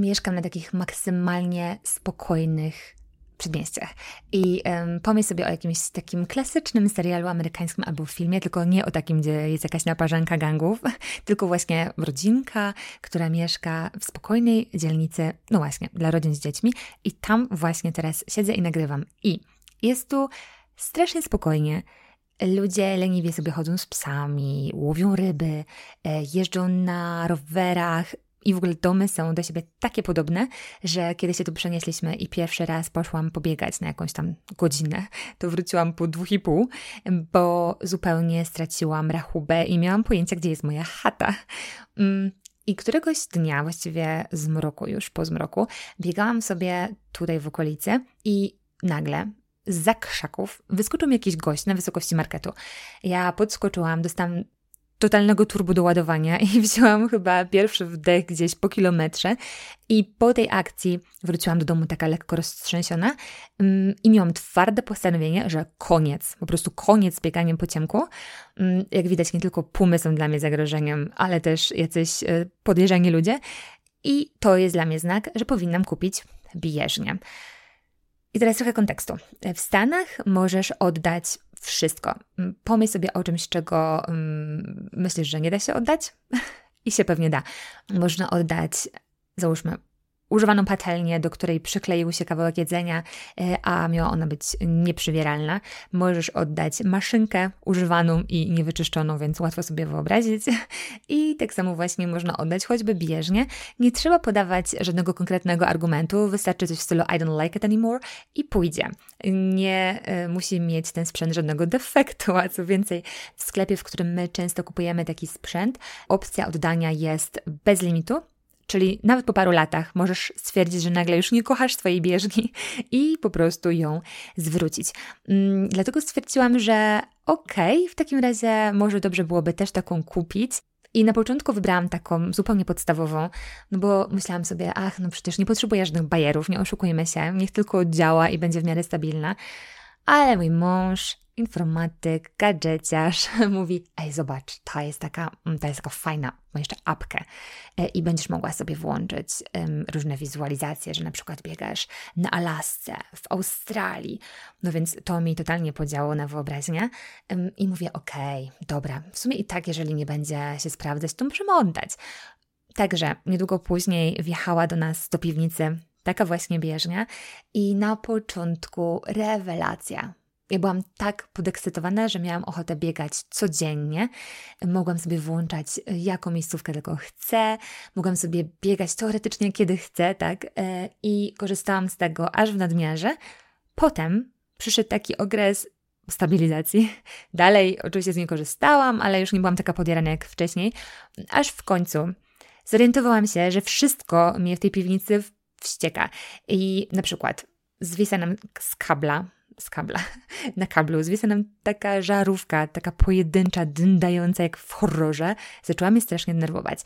mieszkam na takich maksymalnie spokojnych przedmieściach. I um, pomyśl sobie o jakimś takim klasycznym serialu amerykańskim albo filmie, tylko nie o takim, gdzie jest jakaś naparzanka gangów, tylko właśnie rodzinka, która mieszka w spokojnej dzielnicy, no właśnie, dla rodzin z dziećmi. I tam właśnie teraz siedzę i nagrywam. I jest tu strasznie spokojnie. Ludzie leniwie sobie chodzą z psami, łowią ryby, e, jeżdżą na rowerach, i w ogóle domy są do siebie takie podobne, że kiedy się tu przenieśliśmy i pierwszy raz poszłam pobiegać na jakąś tam godzinę, to wróciłam po dwóch i pół, bo zupełnie straciłam rachubę i miałam pojęcia, gdzie jest moja chata. Mm, I któregoś dnia, właściwie z mroku, już po zmroku, biegałam sobie tutaj w okolicy i nagle z krzaków wyskoczył mi jakiś gość na wysokości marketu. Ja podskoczyłam, dostałam totalnego turbo doładowania i wzięłam chyba pierwszy wdech gdzieś po kilometrze i po tej akcji wróciłam do domu taka lekko roztrzęsiona mm, i miałam twarde postanowienie, że koniec, po prostu koniec z bieganiem po ciemku. Mm, jak widać nie tylko pumy są dla mnie zagrożeniem, ale też jacyś e, podejrzani ludzie i to jest dla mnie znak, że powinnam kupić bieżnię. I teraz trochę kontekstu. W Stanach możesz oddać wszystko. Mm, pomyśl sobie o czymś, czego um, myślisz, że nie da się oddać i się pewnie da. Można oddać, załóżmy, używaną patelnię, do której przykleił się kawałek jedzenia, e, a miała ona być nieprzywieralna. Możesz oddać maszynkę używaną i niewyczyszczoną, więc łatwo sobie wyobrazić. I tak samo właśnie można oddać choćby bieżnie. Nie trzeba podawać żadnego konkretnego argumentu, wystarczy coś w stylu I don't like it anymore i pójdzie. Nie y, musi mieć ten sprzęt żadnego defektu, a co więcej, w sklepie, w którym my często kupujemy taki sprzęt, opcja oddania jest bez limitu, Czyli nawet po paru latach możesz stwierdzić, że nagle już nie kochasz swojej bieżni i po prostu ją zwrócić. Mm, dlatego stwierdziłam, że okej, okay, w takim razie może dobrze byłoby też taką kupić. I na początku wybrałam taką zupełnie podstawową, no bo myślałam sobie, ach, no przecież nie potrzebuję żadnych bajerów, nie oszukujmy się, niech tylko działa i będzie w miarę stabilna. Ale mój mąż informatyk, gadżeciarz mówi, ej zobacz, ta jest taka, mm, ta jest taka fajna, ma jeszcze apkę e, i będziesz mogła sobie włączyć um, różne wizualizacje, że na przykład biegasz na Alasce, w Australii, no więc to mi totalnie podziało na wyobraźnię um, i mówię, okej, okay, dobra, w sumie i tak, jeżeli nie będzie się sprawdzać, to możemy oddać. Także niedługo później wjechała do nas do piwnicy taka właśnie bieżnia i na początku rewelacja. Ja byłam tak podekscytowana, że miałam ochotę biegać codziennie. Mogłam sobie włączać, jaką miejscówkę tylko chcę. Mogłam sobie biegać teoretycznie, kiedy chcę, tak? E, I korzystałam z tego aż w nadmiarze. Potem przyszedł taki okres stabilizacji. Dalej oczywiście z niej korzystałam, ale już nie byłam taka podjarana jak wcześniej. Aż w końcu zorientowałam się, że wszystko mnie w tej piwnicy wścieka. I na przykład zwisa nam z kabla z kabla, na kablu zwisa nam taka żarówka, taka pojedyncza, dyndająca jak w horrorze. Zaczęła mnie strasznie denerwować.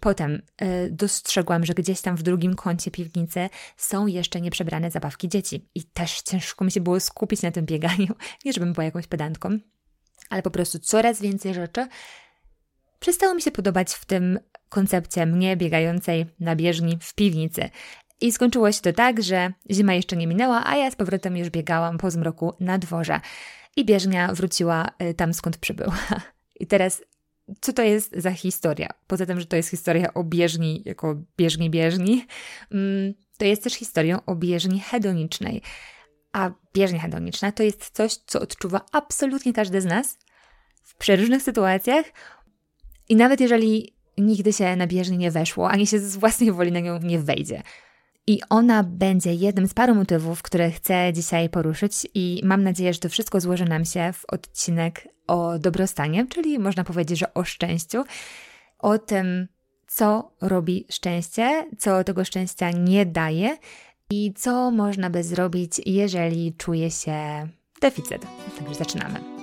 Potem y, dostrzegłam, że gdzieś tam w drugim kącie piwnicy są jeszcze nieprzebrane zabawki dzieci. I też ciężko mi się było skupić na tym bieganiu. Nie, żebym była jakąś pedantką, ale po prostu coraz więcej rzeczy przestało mi się podobać w tym koncepcie mnie biegającej na bieżni w piwnicy. I skończyło się to tak, że zima jeszcze nie minęła, a ja z powrotem już biegałam po zmroku na dworze. I bieżnia wróciła y, tam, skąd przybyła. I teraz, co to jest za historia? Poza tym, że to jest historia o bieżni, jako bieżni bieżni, mm, to jest też historią o bieżni hedonicznej. A bieżnia hedoniczna to jest coś, co odczuwa absolutnie każdy z nas w przeróżnych sytuacjach. I nawet jeżeli nigdy się na bieżnię nie weszło, ani się z własnej woli na nią nie wejdzie – i ona będzie jednym z paru motywów, które chcę dzisiaj poruszyć, i mam nadzieję, że to wszystko złoży nam się w odcinek o dobrostanie, czyli można powiedzieć, że o szczęściu, o tym, co robi szczęście, co tego szczęścia nie daje i co można by zrobić, jeżeli czuje się deficyt. Także zaczynamy.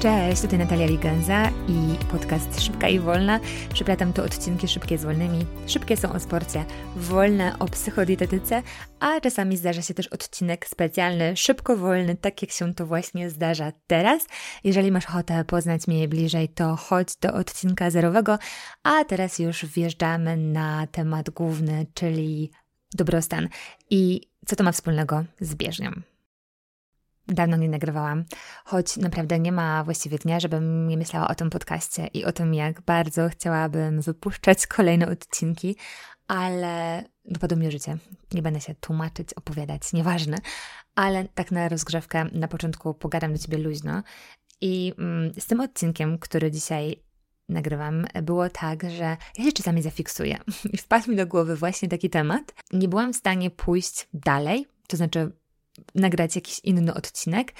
Cześć, tutaj Natalia Liganza i podcast Szybka i Wolna. Przyplatam tu odcinki szybkie z wolnymi. Szybkie są o sporcie, wolne o psychodietetyce, a czasami zdarza się też odcinek specjalny, szybko wolny, tak jak się to właśnie zdarza teraz. Jeżeli masz ochotę poznać mnie bliżej, to chodź do odcinka zerowego, a teraz już wjeżdżamy na temat główny, czyli dobrostan. I co to ma wspólnego z bieżnią? Dawno nie nagrywałam, choć naprawdę nie ma właściwie dnia, żebym nie myślała o tym podcaście i o tym, jak bardzo chciałabym wypuszczać kolejne odcinki, ale dopadło mi życie. Nie będę się tłumaczyć, opowiadać, nieważne, ale tak na rozgrzewkę na początku pogadam do Ciebie luźno. I mm, z tym odcinkiem, który dzisiaj nagrywam, było tak, że ja się czasami zafiksuję. I wpadł mi do głowy właśnie taki temat. Nie byłam w stanie pójść dalej, to znaczy nagrać jakiś inny odcinek,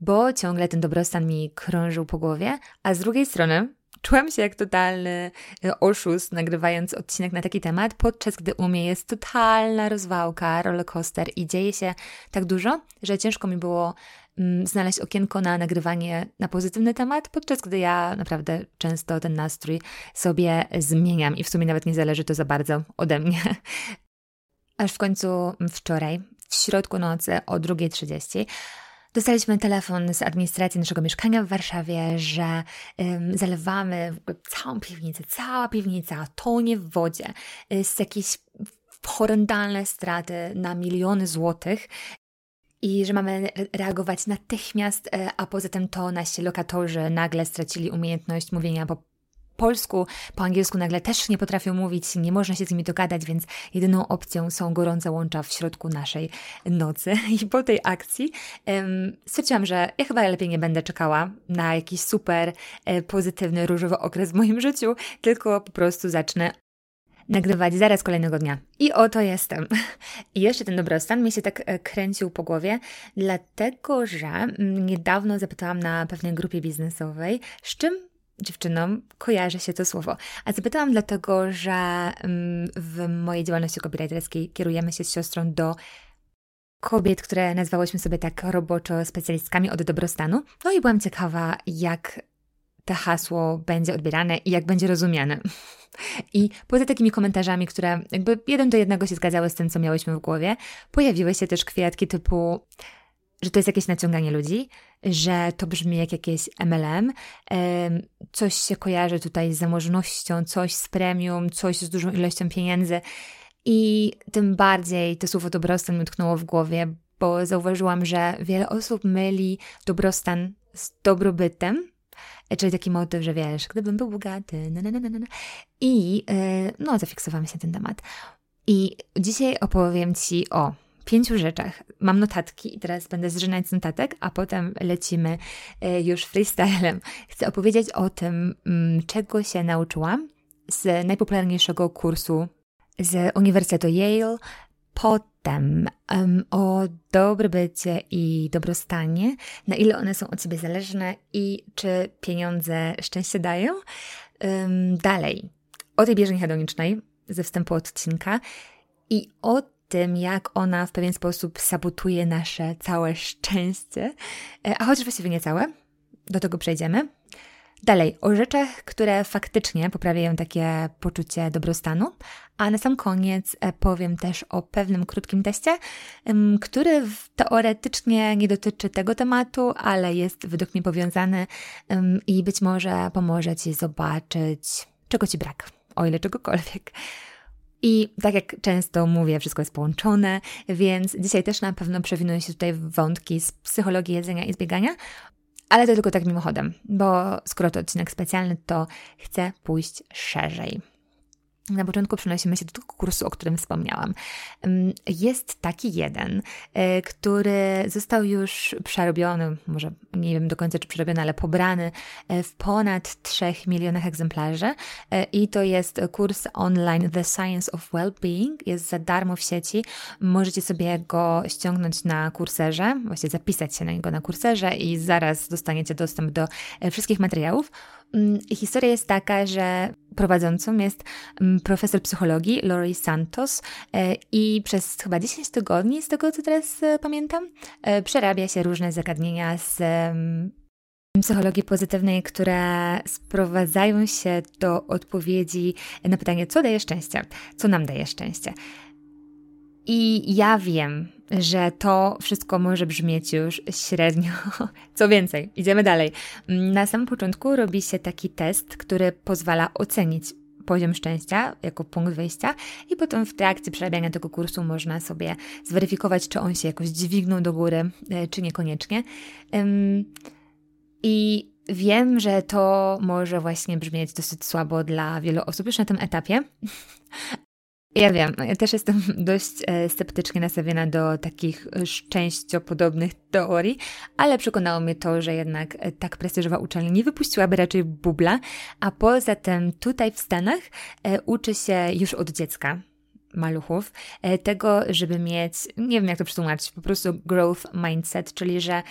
bo ciągle ten dobrostan mi krążył po głowie, a z drugiej strony czułam się jak totalny e, oszust, nagrywając odcinek na taki temat, podczas gdy u mnie jest totalna rozwałka, rollercoaster i dzieje się tak dużo, że ciężko mi było mm, znaleźć okienko na nagrywanie na pozytywny temat, podczas gdy ja naprawdę często ten nastrój sobie zmieniam i w sumie nawet nie zależy to za bardzo ode mnie. Aż w końcu wczoraj w środku nocy o 2.30 Dostaliśmy telefon z administracji naszego mieszkania w Warszawie, że zalewamy całą piwnicę, cała piwnica tonie w wodzie, jest jakieś horrendalne straty na miliony złotych. I że mamy reagować natychmiast, e, a poza tym to nasi lokatorzy nagle stracili umiejętność mówienia po polsku, po angielsku nagle też nie potrafią mówić, nie można się z nimi dogadać, więc jedyną opcją są gorące łącza w środku naszej nocy. I po tej akcji um, stwierdziłam, że ja chyba lepiej nie będę czekała na jakiś super e, pozytywny, różowy okres w moim życiu, tylko po prostu zacznę nagrywać zaraz kolejnego dnia. I oto jestem. I jeszcze ten dobrostan mi się tak e, kręcił po głowie, dlatego że mm, niedawno zapytałam na pewnej grupie biznesowej, z czym dziewczynom kojarzy się to słowo. A zapytałam dlatego, że mm, w mojej działalności copywriterskiej kierujemy się z siostrą do kobiet, które nazwałyśmy sobie tak roboczo specjalistkami od dobrostanu. No i byłam ciekawa, jak to hasło będzie odbierane i jak będzie rozumiane. I poza takimi komentarzami, które jakby jeden do jednego się zgadzały z tym, co miałyśmy w głowie, pojawiły się też kwiatki typu że to jest jakieś naciąganie ludzi, że to brzmi jak jakieś MLM, coś się kojarzy tutaj z zamożnością, coś z premium, coś z dużą ilością pieniędzy. I tym bardziej to słowo dobrostan mi utknęło w głowie, bo zauważyłam, że wiele osób myli dobrostan z dobrobytem, e, czyli taki motyw, że wiesz, gdybym był bogaty, na, na, na, na. i e, no, zafiksowałam się ten temat. I dzisiaj opowiem Ci o pięciu rzeczach. Mam notatki i teraz będę zrzynać z notatek, a potem lecimy e, już freestylem. Chcę opowiedzieć o tym, mm, czego się nauczyłam z najpopularniejszego kursu z Uniwersytetu Yale, potem um, o dobrobycie i dobrostanie, na ile one są od siebie zależne i czy pieniądze szczęście dają. Um, dalej, o tej bieżni hedonicznej ze wstępu odcinka i o tym, jak ona w pewien sposób sabotuje nasze całe szczęście, e, a chociaż właściwie nie całe, do tego przejdziemy. Dalej, o rzeczach, które faktycznie poprawiają takie poczucie dobrostanu, a na sam koniec e, powiem też o pewnym krótkim teście, który teoretycznie nie dotyczy tego tematu, ale jest według mnie powiązany i być może pomoże Ci zobaczyć, czego Ci brak, o ile czegokolwiek. I tak jak często mówię, wszystko jest połączone, więc dzisiaj też na pewno przewinują się tutaj wątki z psychologii jedzenia i zbiegania, ale to tylko tak mimochodem, bo skoro to odcinek specjalny, to chcę pójść szerzej. Na początku przenosimy się do tego kursu, o którym wspomniałam. Jest taki jeden, e, który został już przerobiony, może nie wiem do końca czy przerobiony, ale pobrany e, w ponad 3 milionach egzemplarzy e, i to jest kurs online The Science of Wellbeing. Jest za darmo w sieci. Możecie sobie go ściągnąć na kurserze, właśnie zapisać się na niego na kurserze i zaraz dostaniecie dostęp do wszystkich materiałów. Mm, historia jest taka, że prowadzącą jest mm, profesor psychologii Lori Santos e, i przez chyba 10 tygodni, z tego co teraz e, pamiętam, e, przerabia się różne zagadnienia z psychologii pozytywnej, które sprowadzają się do odpowiedzi na pytanie, co daje szczęście, co nam daje szczęście. I ja wiem, że to wszystko może brzmieć już średnio. Co więcej, idziemy dalej. Na samym początku robi się taki test, który pozwala ocenić poziom szczęścia jako punkt wyjścia i potem w trakcie przerabiania tego kursu można sobie zweryfikować, czy on się jakoś dźwignął do góry, e, czy niekoniecznie. I wiem, że to może właśnie brzmieć dosyć słabo dla wielu osób już na tym etapie, ja wiem, ja też jestem dość e, sceptycznie nastawiona do takich szczęściopodobnych teorii, ale przekonało mnie to, że jednak e, tak prestiżowa uczelnia nie wypuściłaby raczej bubla, a poza tym tutaj w Stanach e, uczy się już od dziecka maluchów, tego, żeby mieć, nie wiem jak to przetłumaczyć, po prostu growth mindset, czyli że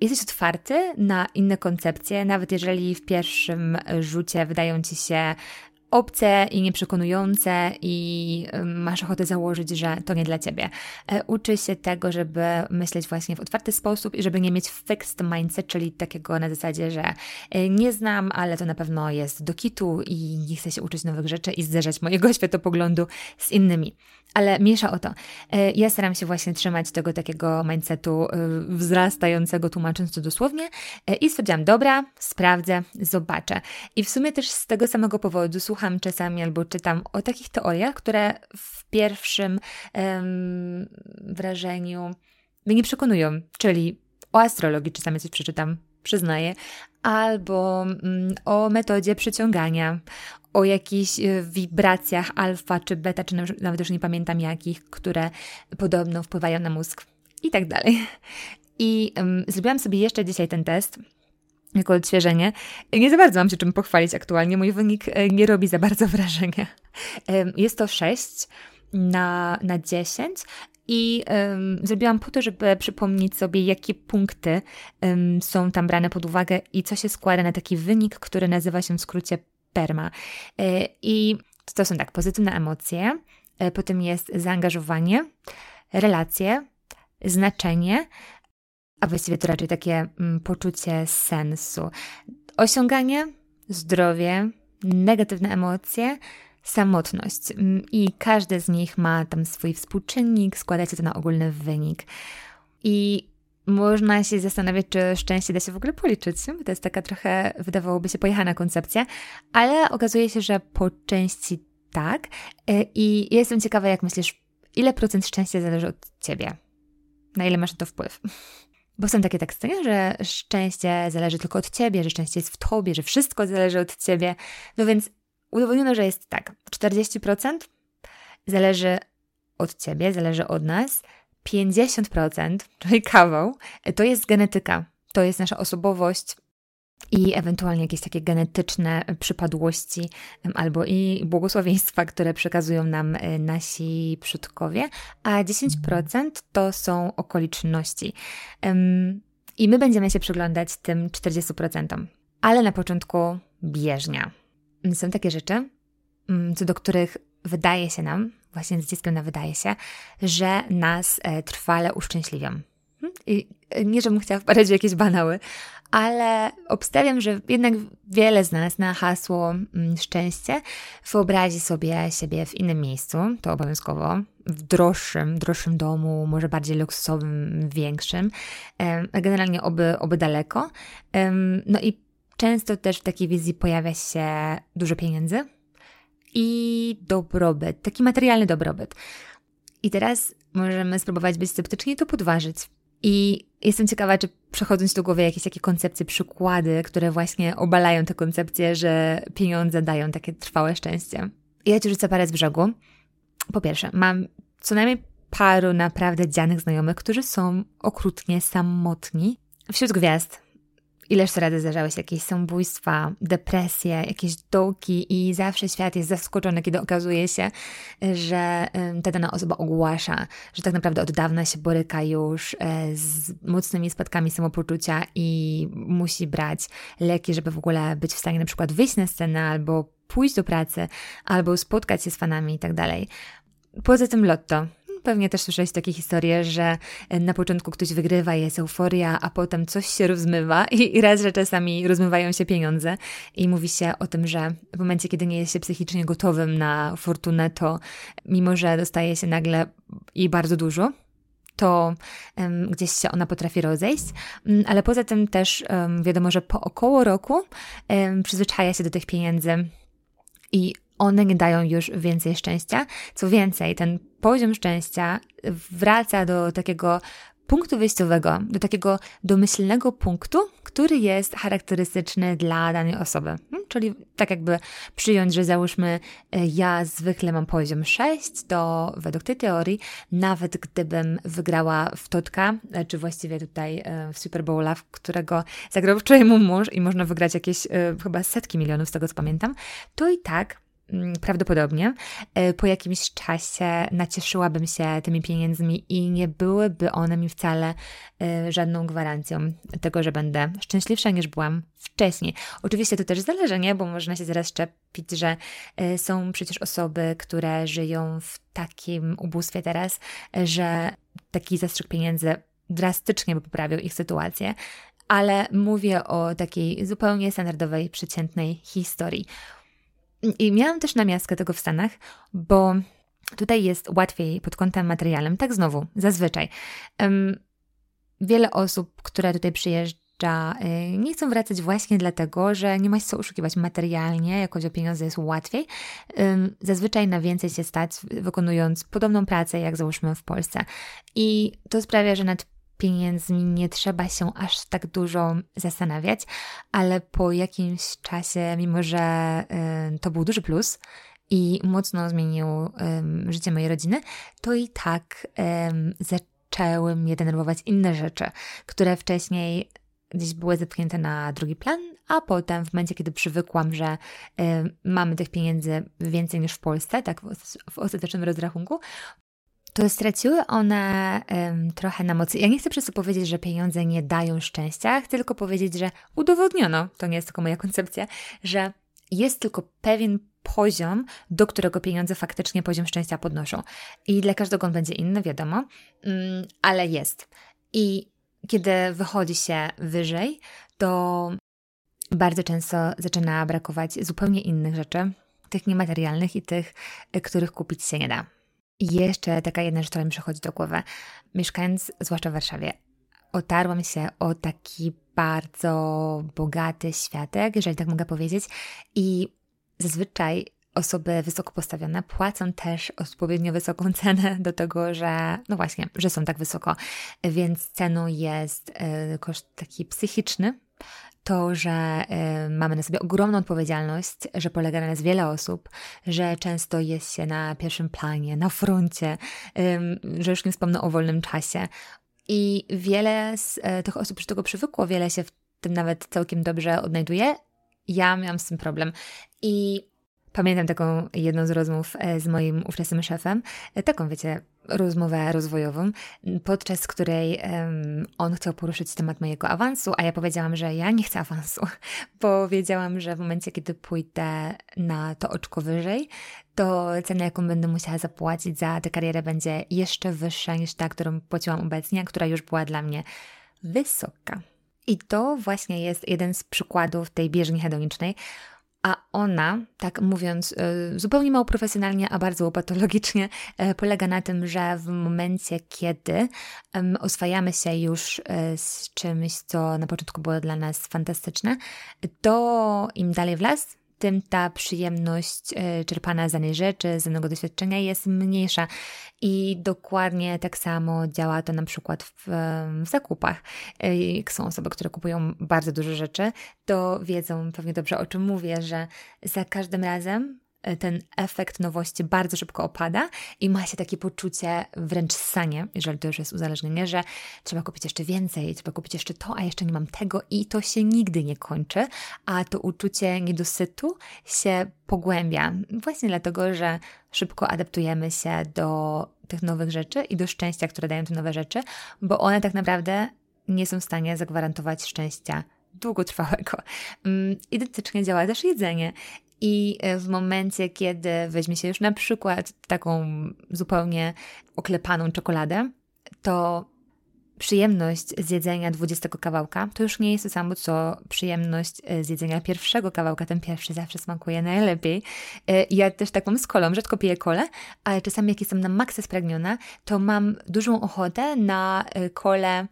jesteś otwarty na inne koncepcje, nawet jeżeli w pierwszym rzucie wydają ci się obce i nieprzekonujące i masz ochotę założyć, że to nie dla ciebie. E, uczy się tego, żeby myśleć właśnie w otwarty sposób i żeby nie mieć fixed mindset, czyli takiego na zasadzie, że e, nie znam, ale to na pewno jest do kitu i nie chcę się uczyć nowych rzeczy i zderzać mojego światopoglądu z innymi. Ale mniejsza o to. E, ja staram się właśnie trzymać tego takiego mindsetu wzrastającego, tłumacząc to dosłownie i stwierdziłam, dobra, sprawdzę, zobaczę. I w sumie też z tego samego powodu słucham słucham czasami albo czytam o takich teoriach, które w pierwszym wrażeniu mnie nie przekonują, czyli o astrologii czasami coś przeczytam, przyznaję, albo um, o metodzie przyciągania, o jakichś e, wibracjach alfa czy beta, czy nawet już nie pamiętam jakich, które podobno wpływają na mózg i tak dalej. I um, zrobiłam sobie jeszcze dzisiaj ten test jako odświeżenie. Nie za bardzo mam się czym pochwalić aktualnie. Mój wynik e, nie robi za bardzo wrażenia. Jest to 6 na, na 10 i um, zrobiłam po to, żeby przypomnieć sobie, jakie punkty um, są tam brane pod uwagę i co się składa na taki wynik, który nazywa się w skrócie PERMA. E, I to są tak, pozytywne emocje, e, potem jest zaangażowanie, relacje, znaczenie, a właściwie to raczej takie mm, poczucie sensu. Osiąganie, zdrowie, negatywne emocje, samotność. Mm, I każdy z nich ma tam swój współczynnik, składa się to na ogólny wynik. I można się zastanawiać, czy szczęście da się w ogóle policzyć. To jest taka trochę, wydawałoby się, pojechana koncepcja, ale okazuje się, że po części tak. E, I jestem ciekawa, jak myślisz, ile procent szczęścia zależy od ciebie? Na ile masz na to wpływ? Bo są takie teksty, że szczęście zależy tylko od ciebie, że szczęście jest w tobie, że wszystko zależy od ciebie. No więc udowodniono, że jest tak: 40% zależy od ciebie, zależy od nas, 50%, czyli kawał, to jest genetyka, to jest nasza osobowość, i ewentualnie jakieś takie genetyczne przypadłości albo i błogosławieństwa, które przekazują nam e, nasi przodkowie, a 10% to są okoliczności. I my będziemy się przyglądać tym 40%. Ale na początku bieżnia. Są takie rzeczy, mm, co do których wydaje się nam, właśnie z dzieckiem nam wydaje się, że nas e, trwale uszczęśliwią. Hm? I e, nie, żebym chciała wpadać w jakieś banały, ale obstawiam, że jednak wiele z nas na hasło mm, szczęście wyobrazi sobie siebie w innym miejscu, to obowiązkowo, w droższym, droższym domu, może bardziej luksusowym, większym, generalnie oby, oby daleko. No i często też w takiej wizji pojawia się dużo pieniędzy i dobrobyt, taki materialny dobrobyt. I teraz możemy spróbować być sceptyczni i to podważyć. I jestem ciekawa, czy przechodząc do głowy jakieś takie koncepcje, przykłady, które właśnie obalają te koncepcje, że pieniądze dają takie trwałe szczęście. Ja ci rzucę parę z brzegu. Po pierwsze, mam co najmniej paru naprawdę dzianych znajomych, którzy są okrutnie samotni wśród gwiazd, Ileż razy zdarzały się jakieś samobójstwa, depresje, jakieś dołki i zawsze świat jest zaskoczony, kiedy okazuje się, że ta dana osoba ogłasza, że tak naprawdę od dawna się boryka już e, z mocnymi spadkami samopoczucia i musi brać leki, żeby w ogóle być w stanie na przykład wyjść na scenę albo pójść do pracy, albo spotkać się z fanami i tak dalej. Poza tym lotto. Pewnie też słyszałeś takie historie, że na początku ktoś wygrywa, jest euforia, a potem coś się rozmywa i, i raz, że czasami rozmywają się pieniądze i mówi się o tym, że w momencie, kiedy nie jest się psychicznie gotowym na fortunę, to mimo, że dostaje się nagle i bardzo dużo, to um, gdzieś się ona potrafi rozejść, um, ale poza tym też um, wiadomo, że po około roku przyzwyczaja się do tych pieniędzy i one nie dają już więcej szczęścia. Co więcej, ten poziom szczęścia wraca do takiego punktu wyjściowego, do takiego domyślnego punktu, który jest charakterystyczny dla danej osoby. Hmm? Czyli tak jakby przyjąć, że załóżmy, e, ja zwykle mam poziom 6, to według tej teorii, nawet gdybym wygrała w Totka, e, czy właściwie tutaj e, w Super Bowla, w którego zagrał wczoraj mój mąż i można wygrać jakieś chyba setki milionów, z tego co pamiętam, to i tak prawdopodobnie e, po jakimś czasie nacieszyłabym się tymi pieniędzmi i nie byłyby one mi wcale e, żadną gwarancją tego, że będę szczęśliwsza niż byłam wcześniej. Oczywiście to też zależy, nie? Bo można się zaraz szczepić, że e, są przecież osoby, które żyją w takim ubóstwie teraz, że taki zastrzyk pieniędzy drastycznie by poprawił ich sytuację, ale mówię o takiej zupełnie standardowej, przeciętnej historii. I miałam też namiastkę tego w Stanach, bo tutaj jest łatwiej pod kątem materialnym, tak znowu, zazwyczaj. Um, wiele osób, które tutaj przyjeżdża, y, nie chcą wracać właśnie dlatego, że nie ma się co oszukiwać materialnie, jakoś o pieniądze jest łatwiej. Zazwyczaj na więcej się stać, wykonując podobną pracę, jak załóżmy w Polsce. I to sprawia, że nad pieniędzmi nie trzeba się aż tak dużo zastanawiać, ale po jakimś czasie, mimo że y, to był duży plus i mocno zmienił y, życie mojej rodziny, to i tak y, zaczęły mnie denerwować inne rzeczy, które wcześniej gdzieś były zepchnięte na drugi plan, a potem w momencie, kiedy przywykłam, że mamy tych pieniędzy więcej niż w Polsce, tak w, w ostatecznym rozrachunku, to straciły one um, trochę na mocy. Ja nie chcę przez to powiedzieć, że pieniądze nie dają szczęścia, chcę tylko powiedzieć, że udowodniono, to nie jest tylko moja koncepcja, że jest tylko pewien poziom, do którego pieniądze faktycznie poziom szczęścia podnoszą. I dla każdego on będzie inny, wiadomo, um, ale jest. I kiedy wychodzi się wyżej, to bardzo często zaczyna brakować zupełnie innych rzeczy, tych niematerialnych i tych, których kupić się nie da. Jeszcze taka jedna rzecz, która mi przychodzi do głowy. Mieszkając, zwłaszcza w Warszawie, otarłam się o taki bardzo bogaty światek, jeżeli tak mogę powiedzieć, i zazwyczaj osoby wysoko postawione płacą też odpowiednio wysoką cenę do tego, że no właśnie, że są tak wysoko, więc ceną jest y, koszt taki psychiczny, to, że y, mamy na sobie ogromną odpowiedzialność, że polega na nas wiele osób, że często jest się na pierwszym planie, na froncie, że już nie wspomnę o wolnym czasie. I wiele z y, tych osób już tego przywykło, wiele się w tym nawet całkiem dobrze odnajduje. Ja miałam z tym problem. I Pamiętam taką jedną z rozmów e, z moim ówczesnym szefem, e, taką wiecie, rozmowę rozwojową, podczas której um, on chciał poruszyć temat mojego awansu, a ja powiedziałam, że ja nie chcę awansu. Powiedziałam, że w momencie, kiedy pójdę na to oczko wyżej, to cena, jaką będę musiała zapłacić za tę karierę, będzie jeszcze wyższa niż ta, którą płaciłam obecnie, która już była dla mnie wysoka. I to właśnie jest jeden z przykładów tej bieżni hedonicznej, a ona, tak mówiąc e, zupełnie mało profesjonalnie, a bardzo patologicznie, e, polega na tym, że w momencie, kiedy oswajamy się już e, z czymś, co na początku było dla nas fantastyczne, to im dalej w las, tym ta przyjemność e, czerpana z danej rzeczy, z danego doświadczenia jest mniejsza. I dokładnie tak samo działa to na przykład w, w zakupach. E, jak są osoby, które kupują bardzo dużo rzeczy, to wiedzą pewnie dobrze o czym mówię, że za każdym razem E, ten efekt nowości bardzo szybko opada i ma się takie poczucie wręcz sanie, jeżeli to już jest uzależnienie, że trzeba kupić jeszcze więcej, trzeba kupić jeszcze to, a jeszcze nie mam tego i to się nigdy nie kończy, a to uczucie niedosytu się pogłębia. Właśnie dlatego, że szybko adaptujemy się do tych nowych rzeczy i do szczęścia, które dają te nowe rzeczy, bo one tak naprawdę nie są w stanie zagwarantować szczęścia długotrwałego. Mm, identycznie działa też jedzenie. I e, w momencie, kiedy weźmie się już na przykład taką zupełnie oklepaną czekoladę, to przyjemność z jedzenia 20 kawałka to już nie jest to samo, co przyjemność e, z jedzenia pierwszego kawałka. Ten pierwszy zawsze smakuje najlepiej. E, ja też tak mam z kolą, rzadko piję kolę, ale czasami jak jestem na maksa spragniona, to mam dużą ochotę na kolę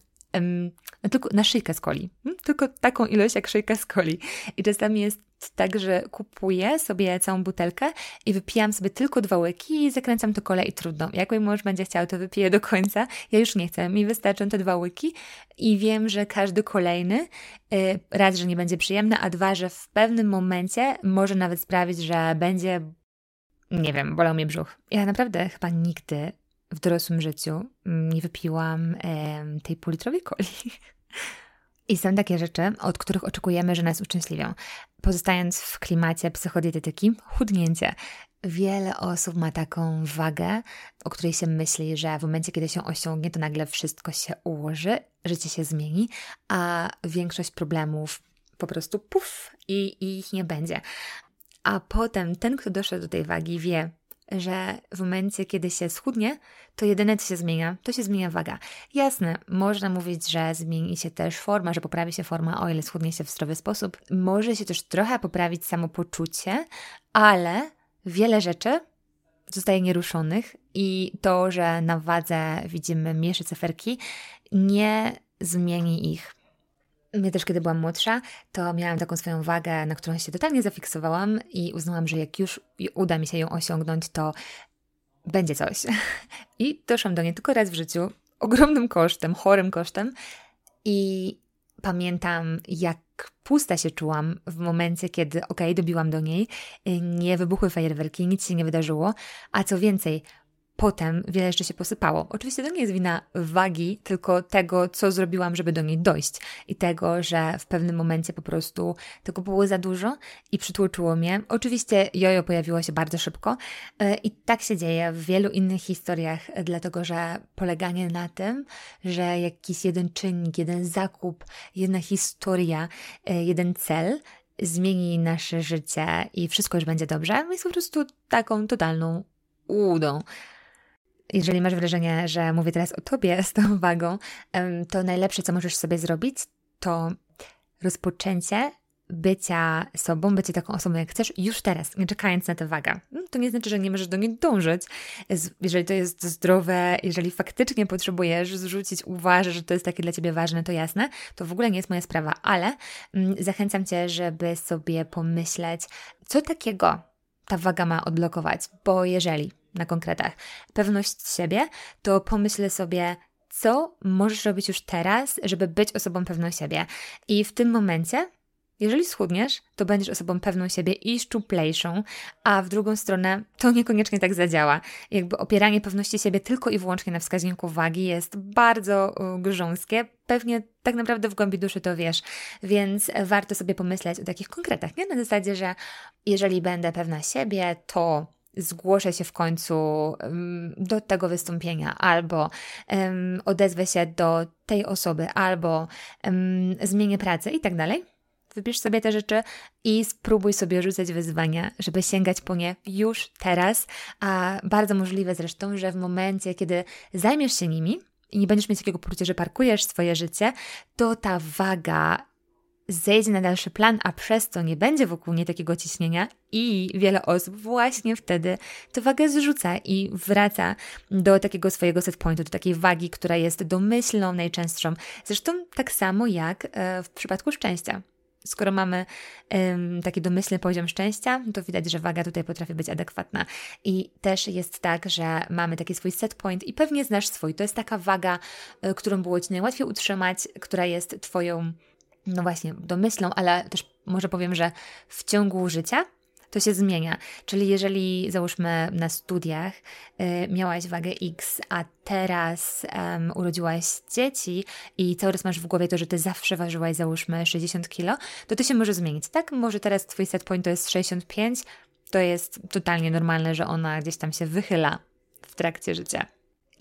no na szyjkę z coli. Tylko taką ilość jak szyjka z coli. I czasami jest tak, że kupuję sobie całą butelkę i wypijam sobie tylko dwa łyki i zakręcam to kole i trudno. Jak mój mąż będzie chciał, to wypiję do końca. Ja już nie chcę. Mi wystarczą te dwa łyki i wiem, że każdy kolejny y, raz, że nie będzie przyjemny, a dwa, że w pewnym momencie może nawet sprawić, że będzie nie wiem, bolał mnie brzuch. Ja naprawdę chyba nigdy w dorosłym życiu nie wypiłam tej półlitrowej coli. I są takie rzeczy, od których oczekujemy, że nas uczęśliwią. Pozostając w klimacie psychodietetyki, chudnięcie. Wiele osób ma taką wagę, o której się myśli, że w momencie, kiedy się osiągnie, to nagle wszystko się ułoży, życie się zmieni, a większość problemów po prostu puf i, i ich nie będzie. A potem ten, kto doszedł do tej wagi, wie, że w momencie, kiedy się schudnie, to jedyne, co się zmienia, to się zmienia waga. Jasne, można mówić, że zmieni się też forma, że poprawi się forma, o ile schudnie się w zdrowy sposób. Może się też trochę poprawić samopoczucie, ale wiele rzeczy zostaje nieruszonych i to, że na wadze widzimy mniejsze cyferki, nie zmieni ich. Mnie też, kiedy byłam młodsza, to miałam taką swoją wagę, na którą się totalnie zafiksowałam i uznałam, że jak już uda mi się ją osiągnąć, to będzie coś. I doszłam do niej tylko raz w życiu, ogromnym kosztem, chorym kosztem. I pamiętam, jak pusta się czułam w momencie, kiedy, okej, okay, dobiłam do niej, nie wybuchły fajerwerki, nic się nie wydarzyło, a co więcej, potem wiele jeszcze się posypało. Oczywiście to nie jest wina wagi, tylko tego, co zrobiłam, żeby do niej dojść i tego, że w pewnym momencie po prostu tego było za dużo i przytłoczyło mnie. Oczywiście jojo pojawiło się bardzo szybko e, i tak się dzieje w wielu innych historiach, dlatego że poleganie na tym, że jakiś jeden czynnik, jeden zakup, jedna historia, e, jeden cel zmieni nasze życie i wszystko już będzie dobrze, jest po prostu taką totalną udą jeżeli masz wrażenie, że mówię teraz o tobie z tą wagą, to najlepsze, co możesz sobie zrobić, to rozpoczęcie bycia sobą, bycie taką osobą, jak chcesz, już teraz, nie czekając na tę wagę. No, to nie znaczy, że nie możesz do niej dążyć. Jeżeli to jest zdrowe, jeżeli faktycznie potrzebujesz zrzucić, uważasz, że to jest takie dla ciebie ważne, to jasne, to w ogóle nie jest moja sprawa, ale mm, zachęcam cię, żeby sobie pomyśleć, co takiego ta waga ma odblokować, bo jeżeli na konkretach pewność siebie, to pomyśl sobie, co możesz robić już teraz, żeby być osobą pewną siebie. I w tym momencie, jeżeli schudniesz, to będziesz osobą pewną siebie i szczuplejszą, a w drugą stronę to niekoniecznie tak zadziała. Jakby opieranie pewności siebie tylko i wyłącznie na wskaźniku wagi jest bardzo grząskie. Pewnie tak naprawdę w głębi duszy to wiesz, więc warto sobie pomyśleć o takich konkretach, nie? Na zasadzie, że jeżeli będę pewna siebie, to zgłoszę się w końcu do tego wystąpienia, albo odezwę się do tej osoby, albo zmienię pracę i tak dalej. Wybierz sobie te rzeczy i spróbuj sobie rzucać wyzwania, żeby sięgać po nie już teraz, a bardzo możliwe zresztą, że w momencie, kiedy zajmiesz się nimi i nie będziesz mieć takiego poczucia, że parkujesz swoje życie, to ta waga zejdzie na dalszy plan, a przez to nie będzie wokół niej takiego ciśnienia i wiele osób właśnie wtedy tę wagę zrzuca i wraca do takiego swojego set pointu, do takiej wagi, która jest domyślną, najczęstszą. Zresztą tak samo jak e, w przypadku szczęścia. Skoro mamy taki domyślny poziom szczęścia, to widać, że waga tutaj potrafi być adekwatna. I też jest tak, że mamy taki swój set point i pewnie znasz swój. To jest taka waga, y, którą było Ci najłatwiej utrzymać, która jest Twoją no właśnie, domyślą, ale też może powiem, że w ciągu życia to się zmienia. Czyli jeżeli załóżmy na studiach y, miałaś wagę X, a teraz um, urodziłaś dzieci i cały czas masz w głowie to, że ty zawsze ważyłaś załóżmy 60 kg, to to się może zmienić, tak? Może teraz twój set point to jest 65, to jest totalnie normalne, że ona gdzieś tam się wychyla w trakcie życia.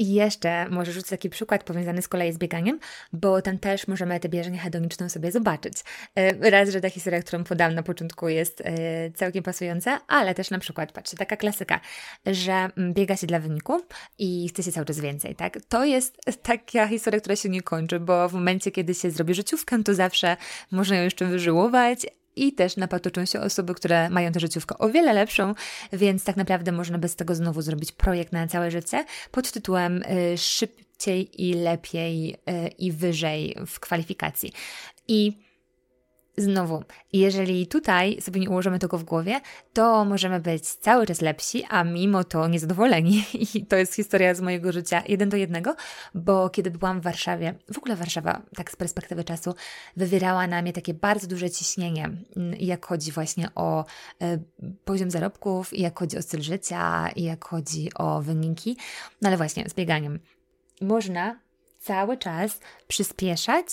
I jeszcze może rzucić taki przykład powiązany z kolei z bieganiem, bo tam też możemy tę bieżnię hedoniczną sobie zobaczyć. E, raz, że ta historia, którą podam na początku jest e, całkiem pasująca, ale też na przykład, patrzcie, taka klasyka, że mm, biega się dla wyniku i chce się cały czas więcej, tak? To jest taka historia, która się nie kończy, bo w momencie, kiedy się zrobi życiówkę, to zawsze można ją jeszcze wyżyłować, i też napatoczą się osoby, które mają tę życiówkę o wiele lepszą, więc tak naprawdę można bez tego znowu zrobić projekt na całe życie pod tytułem y, szybciej i lepiej y, i wyżej w kwalifikacji. I Znowu, jeżeli tutaj sobie nie ułożymy tego w głowie, to możemy być cały czas lepsi, a mimo to niezadowoleni. I to jest historia z mojego życia jeden do jednego, bo kiedy byłam w Warszawie, w ogóle Warszawa, tak z perspektywy czasu, wywierała na mnie takie bardzo duże ciśnienie, mm, jak chodzi właśnie o y, poziom zarobków, jak chodzi o styl życia, jak chodzi o wyniki. No ale właśnie, z bieganiem. Można cały czas przyspieszać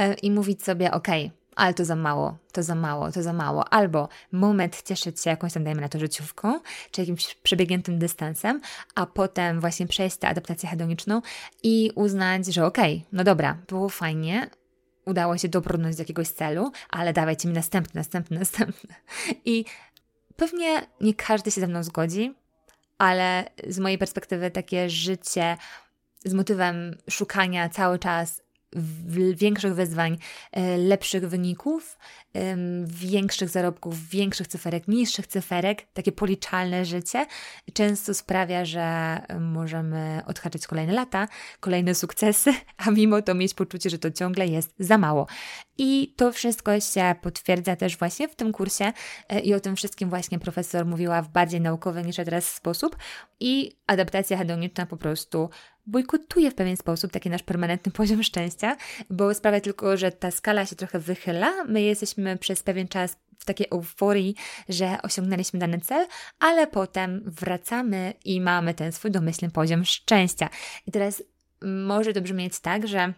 y, i mówić sobie, ok, ale to za mało, to za mało, to za mało. Albo moment cieszyć się jakąś tam, dajmy na to, życiówką, czy jakimś przebiegniętym dystansem, a potem właśnie przejść tę adaptację hedoniczną i uznać, że okej, okay, no dobra, było fajnie, udało się dobrnąć do jakiegoś celu, ale dawajcie mi następny, następny, następny. I pewnie nie każdy się ze mną zgodzi, ale z mojej perspektywy takie życie z motywem szukania cały czas większych wyzwań, e, lepszych wyników, większych zarobków, większych cyferek, niższych cyferek, takie policzalne życie często sprawia, że możemy odhaczyć kolejne lata, kolejne sukcesy, a mimo to mieć poczucie, że to ciągle jest za mało. I to wszystko się potwierdza też właśnie w tym kursie e, i o tym wszystkim właśnie profesor mówiła w bardziej naukowy niż teraz sposób i adaptacja hedoniczna po prostu bojkotuje w pewien sposób taki nasz permanentny poziom szczęścia, bo sprawia tylko, że ta skala się trochę wychyla. My jesteśmy przez pewien czas w takiej euforii, że osiągnęliśmy dany cel, ale potem wracamy i mamy ten swój domyślny poziom szczęścia. I teraz może to brzmieć tak, że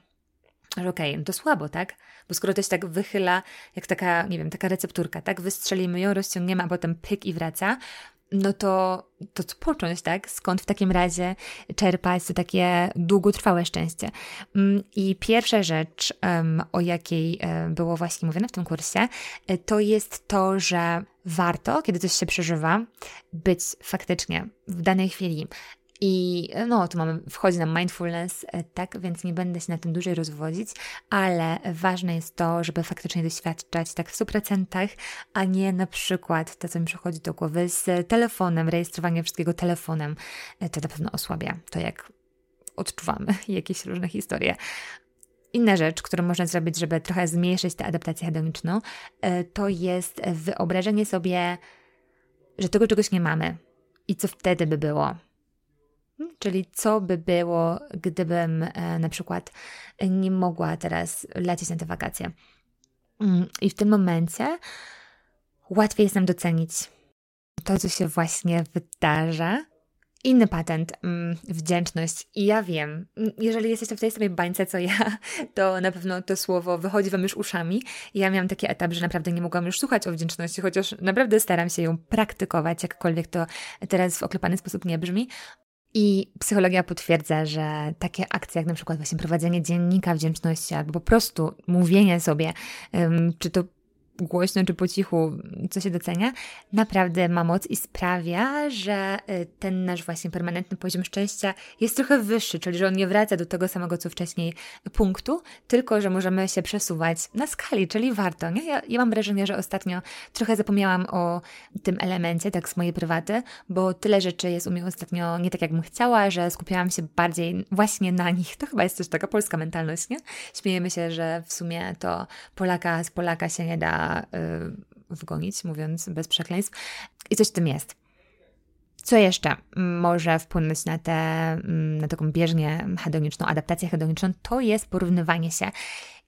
że okej, okay, to słabo, tak? Bo skoro to się tak wychyla, jak taka, nie wiem, taka recepturka, tak? Wystrzelimy ją, rozciągniemy, a potem pyk i wraca, no to, to co począć, tak? Skąd w takim razie czerpać takie długotrwałe szczęście? Mm, I pierwsza rzecz, o jakiej e, było właśnie mówione w tym kursie, e, to jest to, że warto, kiedy coś się przeżywa, być faktycznie w danej chwili i no, tu mamy, wchodzi nam mindfulness, e, tak, więc nie będę się na tym dłużej rozwodzić, ale ważne jest to, żeby faktycznie doświadczać tak w 100%, a nie na przykład to, co mi przychodzi do głowy z telefonem, rejestrowanie wszystkiego telefonem. E, to na pewno osłabia to, jak odczuwamy jakieś różne historie. Inna rzecz, którą można zrobić, żeby trochę zmniejszyć tę adaptację hedoniczną, e, to jest wyobrażenie sobie, że tego czegoś nie mamy i co wtedy by było Czyli co by było, gdybym e, na przykład nie mogła teraz lecieć na te wakacje. Mm, I w tym momencie łatwiej jest nam docenić to, co się właśnie wydarza. Inny patent, mm, wdzięczność. I ja wiem, jeżeli jesteście w tej samej bańce co ja, to na pewno to słowo wychodzi wam już uszami. Ja miałam taki etap, że naprawdę nie mogłam już słuchać o wdzięczności, chociaż naprawdę staram się ją praktykować, jakkolwiek to teraz w oklepany sposób nie brzmi. I psychologia potwierdza, że takie akcje jak na przykład właśnie prowadzenie dziennika wdzięczności albo po prostu mówienie sobie, czy to głośno czy po cichu, co się docenia, naprawdę ma moc i sprawia, że y, ten nasz właśnie permanentny poziom szczęścia jest trochę wyższy, czyli że on nie wraca do tego samego, co wcześniej punktu, tylko że możemy się przesuwać na skali, czyli warto. Nie? Ja, ja mam wrażenie, że ostatnio trochę zapomniałam o tym elemencie, tak z mojej prywaty, bo tyle rzeczy jest u mnie ostatnio nie tak, jakbym chciała, że skupiałam się bardziej właśnie na nich. To chyba jest też taka polska mentalność, nie? Śmiejemy się, że w sumie to Polaka z Polaka się nie da y, wgonić, mówiąc bez przekleństw. I coś w tym jest. Co jeszcze może wpłynąć na, tę mm, na taką bieżnię hedoniczną, adaptację hedoniczną, to jest porównywanie się.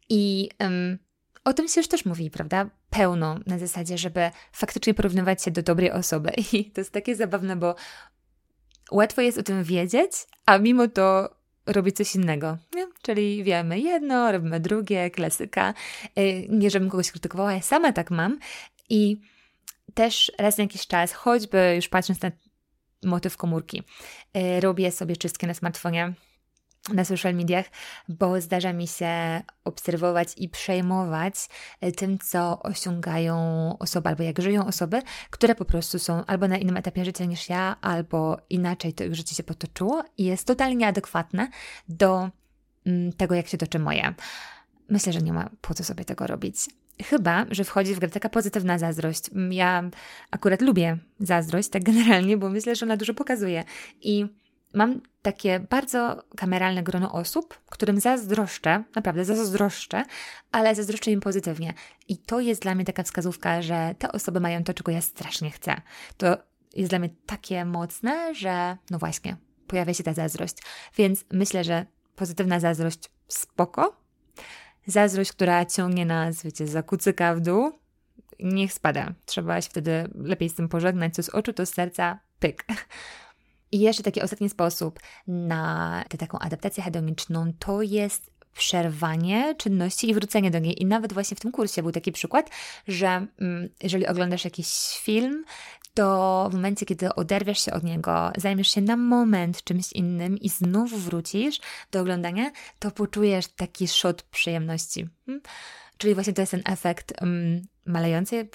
I um, o tym się już też mówi, prawda? Pełno na zasadzie, żeby faktycznie porównywać się do dobrej osoby. I to jest takie zabawne, bo łatwo jest o tym wiedzieć, a mimo to robić coś innego. Nie? Czyli wiemy jedno, robimy drugie, klasyka. Y, nie, żebym kogoś krytykowała, ja sama tak mam. I też raz na jakiś czas, choćby już patrząc na motyw komórki. Y, robię sobie czystkę na smartfonie na social mediach, bo zdarza mi się obserwować i przejmować e, tym, co osiągają osoby, albo jak żyją osoby, które po prostu są albo na innym etapie życia niż ja, albo inaczej to ich życie się potoczyło i jest totalnie nieadekwatne do mm, tego, jak się toczy moje. Myślę, że nie ma po co sobie tego robić. Chyba, że wchodzi w grę taka pozytywna zazdrość. Mm, ja akurat lubię zazdrość, tak generalnie, bo myślę, że ona dużo pokazuje. I mam takie bardzo kameralne grono osób, którym zazdroszczę, naprawdę zazdroszczę, ale zazdroszczę im pozytywnie. I to jest dla mnie taka wskazówka, że te osoby mają to, czego ja strasznie chcę. To jest dla mnie takie mocne, że no właśnie, pojawia się ta zazdrość. Więc myślę, że pozytywna zazdrość spoko. Zazdrość, która ciągnie nas, wiecie, za kucyka w dół, niech spada. Trzeba się wtedy lepiej z tym pożegnać, co z oczu, to z serca, pyk. I jeszcze taki ostatni sposób na tę taką adaptację hedoniczną to jest przerwanie czynności i wrócenie do niej. I nawet właśnie w tym kursie był taki przykład, że mm, jeżeli oglądasz jakiś film, to w momencie, kiedy oderwiesz się od niego, zajmiesz się na moment czymś innym i znów wrócisz do oglądania, to poczujesz taki szot przyjemności. Hmm? Czyli właśnie to jest ten efekt um, malejącej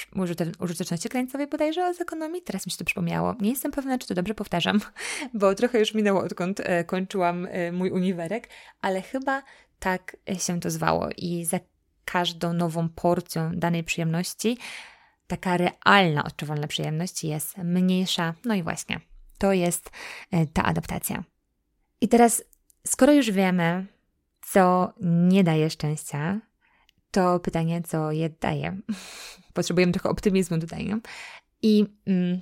użyteczności krańcowej bodajże z ekonomii. Teraz mi się to przypomniało. Nie jestem pewna, czy to dobrze powtarzam, bo trochę już minęło, odkąd e, kończyłam e, mój uniwerek, ale chyba tak się to zwało i za każdą nową porcją danej przyjemności taka realna, odczuwalna przyjemność jest mniejsza. No i właśnie, to jest e, ta adaptacja. I teraz, skoro już wiemy, co nie daje szczęścia, to pytanie, co je daje. Potrzebujemy trochę optymizmu tutaj. Nie? I mm,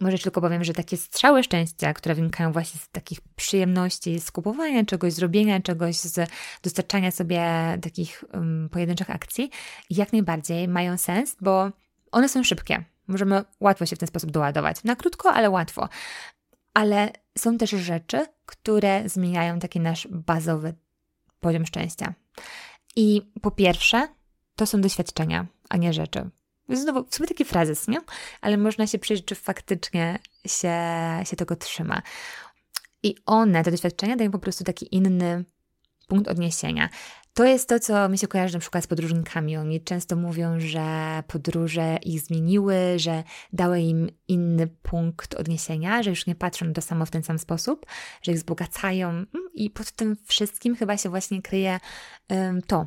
może tylko powiem, że takie strzały szczęścia, które wynikają właśnie z takich przyjemności, z kupowania czegoś, zrobienia czegoś, z dostarczania sobie takich um, pojedynczych akcji, jak najbardziej mają sens, bo one są szybkie. Możemy łatwo się w ten sposób doładować. Na krótko, ale łatwo. Ale są też rzeczy, które zmieniają taki nasz bazowy poziom szczęścia. I po pierwsze, to są doświadczenia, a nie rzeczy. Znowu, w sumie taki frazes, nie? Ale można się przyjrzeć, czy faktycznie się, się tego trzyma. I one, te doświadczenia, dają po prostu taki inny punkt odniesienia. To jest to, co mi się kojarzy na przykład z podróżnikami. Oni często mówią, że podróże ich zmieniły, że dały im inny punkt odniesienia, że już nie patrzą na to samo w ten sam sposób, że ich wzbogacają mm, i pod tym wszystkim chyba się właśnie kryje um, to,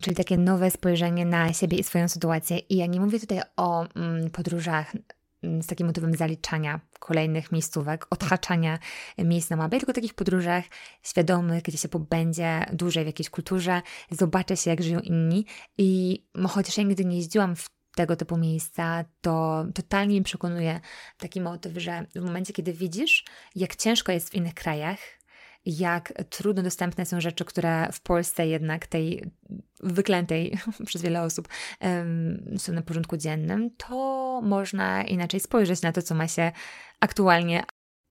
czyli takie nowe spojrzenie na siebie i swoją sytuację. I ja nie mówię tutaj o um, podróżach Mm, z takim motywem zaliczania kolejnych miejscówek, odhaczania miejsc na mapie, tylko takich podróżach świadomych, gdzie się pobędzie dłużej w jakiejś kulturze, zobaczę się, jak żyją inni. I chociaż ja nigdy nie jeździłam w tego typu miejsca, to totalnie mi przekonuje taki motyw, że w momencie, kiedy widzisz, jak ciężko jest w innych krajach, jak trudno dostępne są rzeczy, które w Polsce jednak tej wyklętej przez wiele osób są na porządku dziennym, to można inaczej spojrzeć na to, co ma się aktualnie.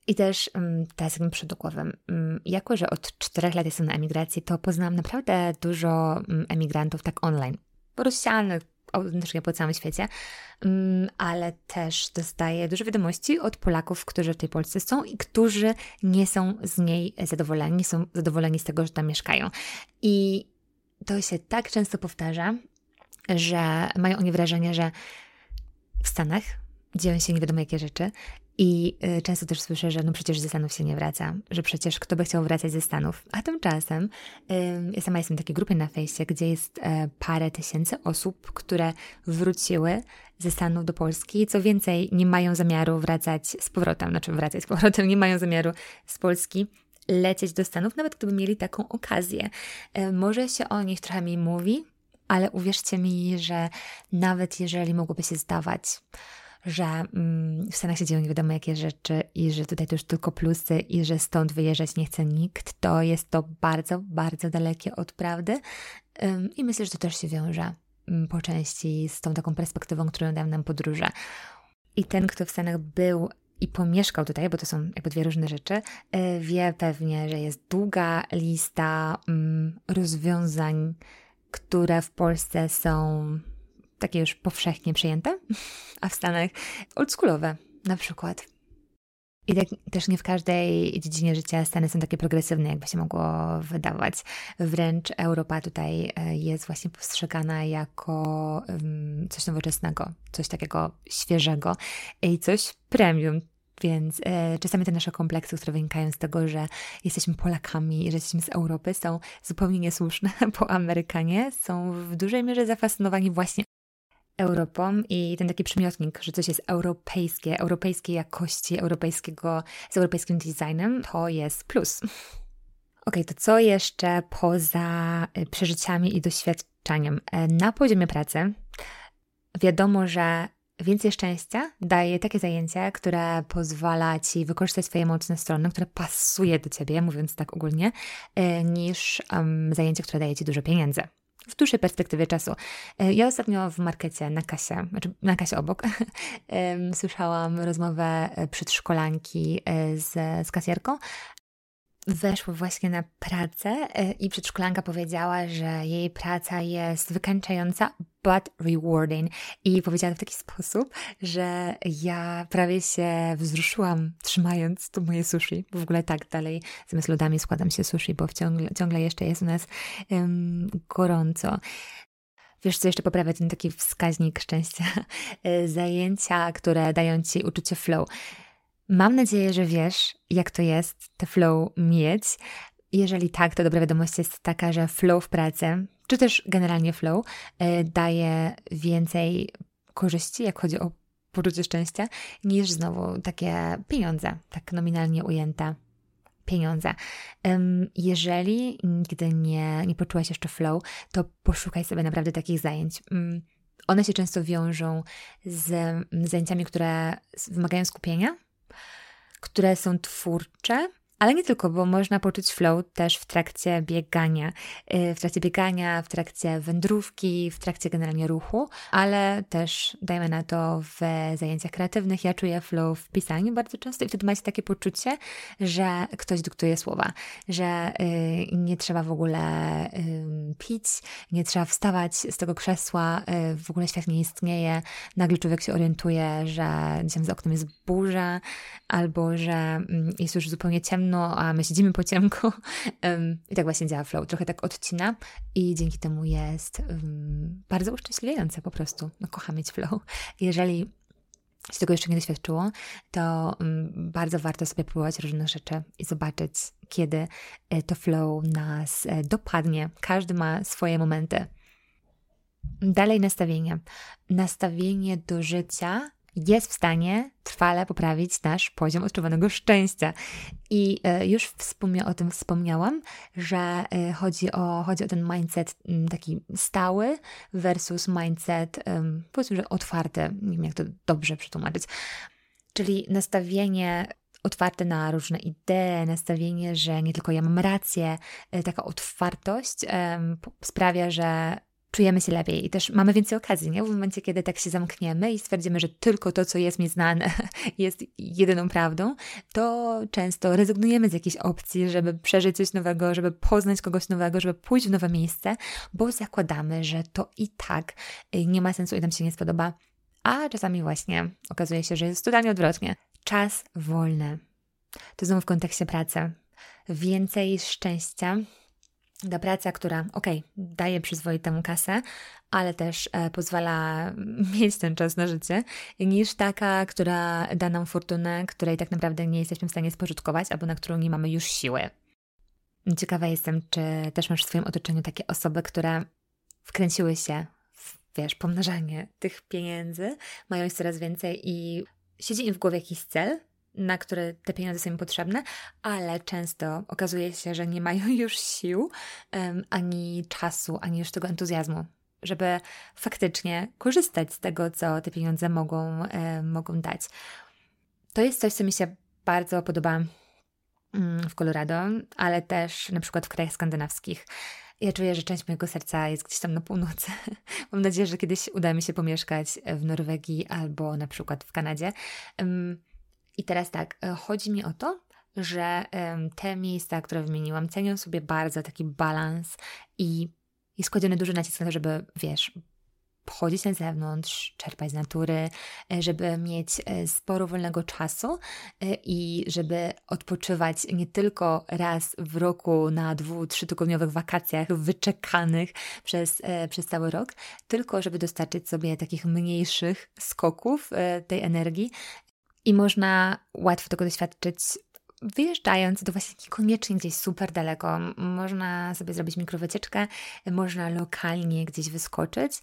I też teraz takim przodokowym. Um, jako, że od czterech lat jestem na emigracji, to poznałam naprawdę dużo emigrantów tak online, rozsianych autentycznie po całym świecie, mm, ale też dostaję dużo wiadomości od Polaków, którzy w tej Polsce są i którzy nie są z niej zadowoleni, nie są zadowoleni z tego, że tam mieszkają. I to się tak często powtarza, że mają oni wrażenie, że w Stanach dzieją się nie wiadomo jakie rzeczy i y, często też słyszę, że no przecież ze Stanów się nie wraca, że przecież kto by chciał wracać ze Stanów. A tymczasem ja sama jestem w takiej grupie na fejsie, gdzie jest e, parę tysięcy osób, które wróciły ze Stanów do Polski. Co więcej, nie mają zamiaru wracać z powrotem, znaczy wracać z powrotem, nie mają zamiaru z Polski lecieć do Stanów, nawet gdyby mieli taką okazję. E, może się o nich trochę mniej mówi, ale uwierzcie mi, że nawet jeżeli mogłoby się zdawać, że mm, w Stanach się dzieją nie wiadomo jakie rzeczy i że tutaj to już tylko plusy i że stąd wyjeżdżać nie chce nikt, to jest to bardzo, bardzo dalekie od prawdy. I myślę, że to też się wiąże ym, po części z tą taką perspektywą, którą dają nam podróże. I ten, kto w Stanach był i pomieszkał tutaj, bo to są jakby dwie różne rzeczy, yy, wie pewnie, że jest długa lista mm, rozwiązań, które w Polsce są takie już powszechnie przyjęte, a w Stanach oldschoolowe na przykład. I tak, też nie w każdej dziedzinie życia Stany są takie progresywne, jakby się mogło wydawać. Wręcz Europa tutaj e, jest właśnie postrzegana jako coś nowoczesnego, coś takiego świeżego i coś premium. Więc e, czasami te nasze kompleksy, które wynikają z tego, że jesteśmy Polakami że jesteśmy z Europy, są zupełnie niesłuszne, bo Amerykanie są w dużej mierze zafascynowani właśnie Europą i ten taki przymiotnik, że coś jest europejskie, europejskiej jakości, europejskiego, z europejskim designem, to jest plus. Ok, to co jeszcze poza y, przeżyciami i doświadczeniem? E, na poziomie pracy wiadomo, że więcej szczęścia daje takie zajęcie, które pozwala ci wykorzystać swoje mocne strony, które pasuje do ciebie, mówiąc tak ogólnie, e, niż um, zajęcie, które daje ci dużo pieniędzy w dłuższej perspektywie czasu. E, ja ostatnio w markecie na kasie, znaczy na kasie obok, słyszałam rozmowę e, przedszkolanki e, z, z kasjerką, weszło właśnie na pracę i przedszkolanka powiedziała, że jej praca jest wykańczająca, but rewarding. I powiedziała w taki sposób, że ja prawie się wzruszyłam trzymając to moje sushi, bo w ogóle tak dalej zamiast lodami składam się sushi, bo ciągle, ciągle jeszcze jest u nas um, gorąco. Wiesz, co jeszcze poprawia ten taki wskaźnik szczęścia? E, zajęcia, które dają ci uczucie flow. Mam nadzieję, że wiesz, jak to jest te flow mieć. Jeżeli tak, to dobra wiadomość jest taka, że flow w pracy czy też generalnie flow, e, daje więcej korzyści, jak chodzi o poczucie szczęścia, niż znowu takie pieniądze, tak nominalnie ujęte pieniądze. Jeżeli nigdy nie, nie poczułaś jeszcze flow, to poszukaj sobie naprawdę takich zajęć. Mm, one się często wiążą z zajęciami, które wymagają skupienia, które są twórcze, ale nie tylko, bo można poczuć flow też w trakcie biegania. Y, w trakcie biegania, w trakcie wędrówki, w trakcie generalnie ruchu, ale też dajmy na to w zajęciach kreatywnych. Ja czuję flow w pisaniu bardzo często i wtedy macie takie poczucie, że ktoś dyktuje słowa, że y, nie trzeba w ogóle pić, nie trzeba wstawać z tego krzesła, y, w ogóle świat nie istnieje. Nagle człowiek się orientuje, że gdzieś za oknem jest burza, albo że mm, jest już zupełnie ciemno ciemno, a my siedzimy po ciemku. I tak właśnie działa flow. Trochę tak odcina i dzięki temu jest bardzo uszczęśliwiające po prostu. No, kocham mieć flow. Jeżeli się tego jeszcze nie doświadczyło, to bardzo warto sobie próbować różnych rzeczy i zobaczyć, kiedy e, to flow nas e, dopadnie. Każdy ma swoje momenty. Dalej nastawienie. Nastawienie do życia jest w stanie trwale poprawić nasz poziom odczuwanego szczęścia. I e, już wspomnia, o tym wspomniałam, że e, chodzi o, chodzi o ten mindset taki stały versus mindset, powiedzmy, że otwarty. Nie wiem, jak to dobrze przetłumaczyć. Czyli nastawienie otwarte na różne idee, nastawienie, że nie tylko ja mam rację, e, taka otwartość sprawia, że czujemy się lepiej i też mamy więcej okazji, nie? W momencie, kiedy tak się zamkniemy i stwierdzimy, że tylko to, co jest mi znane, jest jedyną prawdą, to często rezygnujemy z jakiejś opcji, żeby przeżyć coś nowego, żeby poznać kogoś nowego, żeby pójść w nowe miejsce, bo zakładamy, że to i tak y, nie ma sensu i nam się nie spodoba. A czasami właśnie okazuje się, że jest totalnie odwrotnie. Czas wolny. To znowu w kontekście pracy. Więcej szczęścia ta praca, która, ok, daje przyzwoitą kasę, ale też e, pozwala mieć ten czas na życie, niż taka, która da nam fortunę, której tak naprawdę nie jesteśmy w stanie spożytkować, albo na którą nie mamy już siły. Ciekawa jestem, czy też masz w swoim otoczeniu takie osoby, które wkręciły się w, wiesz, pomnażanie tych pieniędzy, mają ich coraz więcej i siedzi im w głowie jakiś cel, na które te pieniądze są im potrzebne, ale często okazuje się, że nie mają już sił, ani czasu, ani już tego entuzjazmu, żeby faktycznie korzystać z tego, co te pieniądze mogą, mogą dać. To jest coś, co mi się bardzo podoba um, w Colorado, ale też na przykład w krajach skandynawskich. Ja czuję, że część mojego serca jest gdzieś tam na północy. Mam nadzieję, że kiedyś uda mi się pomieszkać w Norwegii albo na przykład w Kanadzie. I teraz tak, e, chodzi mi o to, że te miejsca, które wymieniłam, cenią sobie bardzo taki balans i jest kładziony duży nacisk na to, żeby, wiesz, chodzić na zewnątrz, czerpać z natury, e, żeby mieć e, sporo wolnego czasu i żeby odpoczywać nie tylko raz w roku na dwu, trzytygodniowych wakacjach wyczekanych przez, przez cały rok, tylko żeby dostarczyć sobie takich mniejszych skoków tej energii. I można łatwo tego doświadczyć wyjeżdżając, to właśnie niekoniecznie gdzieś super daleko. Można sobie zrobić mikrowycieczkę, można lokalnie gdzieś wyskoczyć.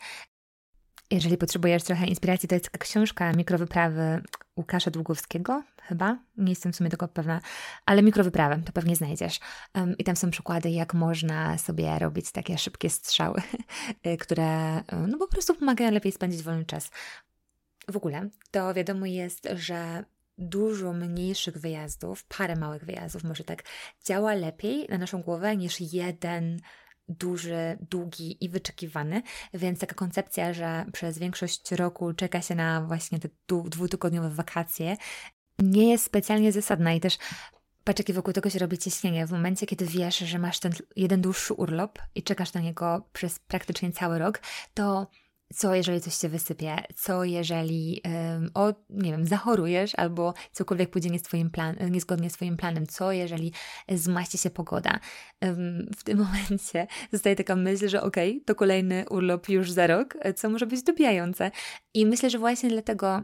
Jeżeli potrzebujesz trochę inspiracji, to jest taka książka Mikrowyprawy Łukasza Długowskiego, chyba. Nie jestem w sumie tego pewna, ale mikrowyprawę to pewnie znajdziesz. Um, I tam są przykłady, jak można sobie robić takie szybkie strzały, które no po prostu pomagają lepiej spędzić wolny czas. W ogóle to wiadomo jest, że dużo mniejszych wyjazdów, parę małych wyjazdów, może tak, działa lepiej na naszą głowę niż jeden duży, długi i wyczekiwany, więc taka koncepcja, że przez większość roku czeka się na właśnie te dwutygodniowe wakacje, nie jest specjalnie zasadna i też patrz, wokół tego się robi ciśnienie. W momencie, kiedy wiesz, że masz ten jeden dłuższy urlop i czekasz na niego przez praktycznie cały rok, to co jeżeli coś się wysypie, co jeżeli um, o, nie wiem, zachorujesz albo cokolwiek pójdzie nie twoim plan, niezgodnie z Twoim planem, co jeżeli zmaści się pogoda. Um, w tym momencie zostaje taka myśl, że okej, okay, to kolejny urlop już za rok, co może być dobijające. I myślę, że właśnie dlatego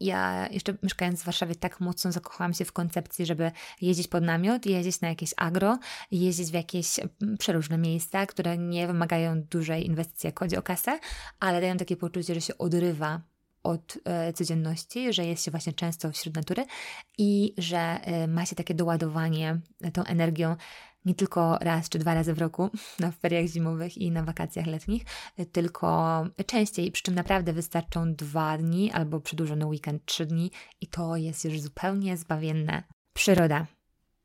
ja jeszcze mieszkając w Warszawie tak mocno zakochałam się w koncepcji, żeby jeździć pod namiot, jeździć na jakieś agro, jeździć w jakieś mm, przeróżne miejsca, które nie wymagają dużej inwestycji, jak chodzi o kasę, ale dają takie poczucie, że się odrywa od e, codzienności, że jest się właśnie często wśród natury i że e, ma się takie doładowanie tą energią nie tylko raz czy dwa razy w roku na feriach zimowych i na wakacjach letnich, tylko częściej, przy czym naprawdę wystarczą dwa dni albo przedłużony weekend trzy dni i to jest już zupełnie zbawienne. Przyroda.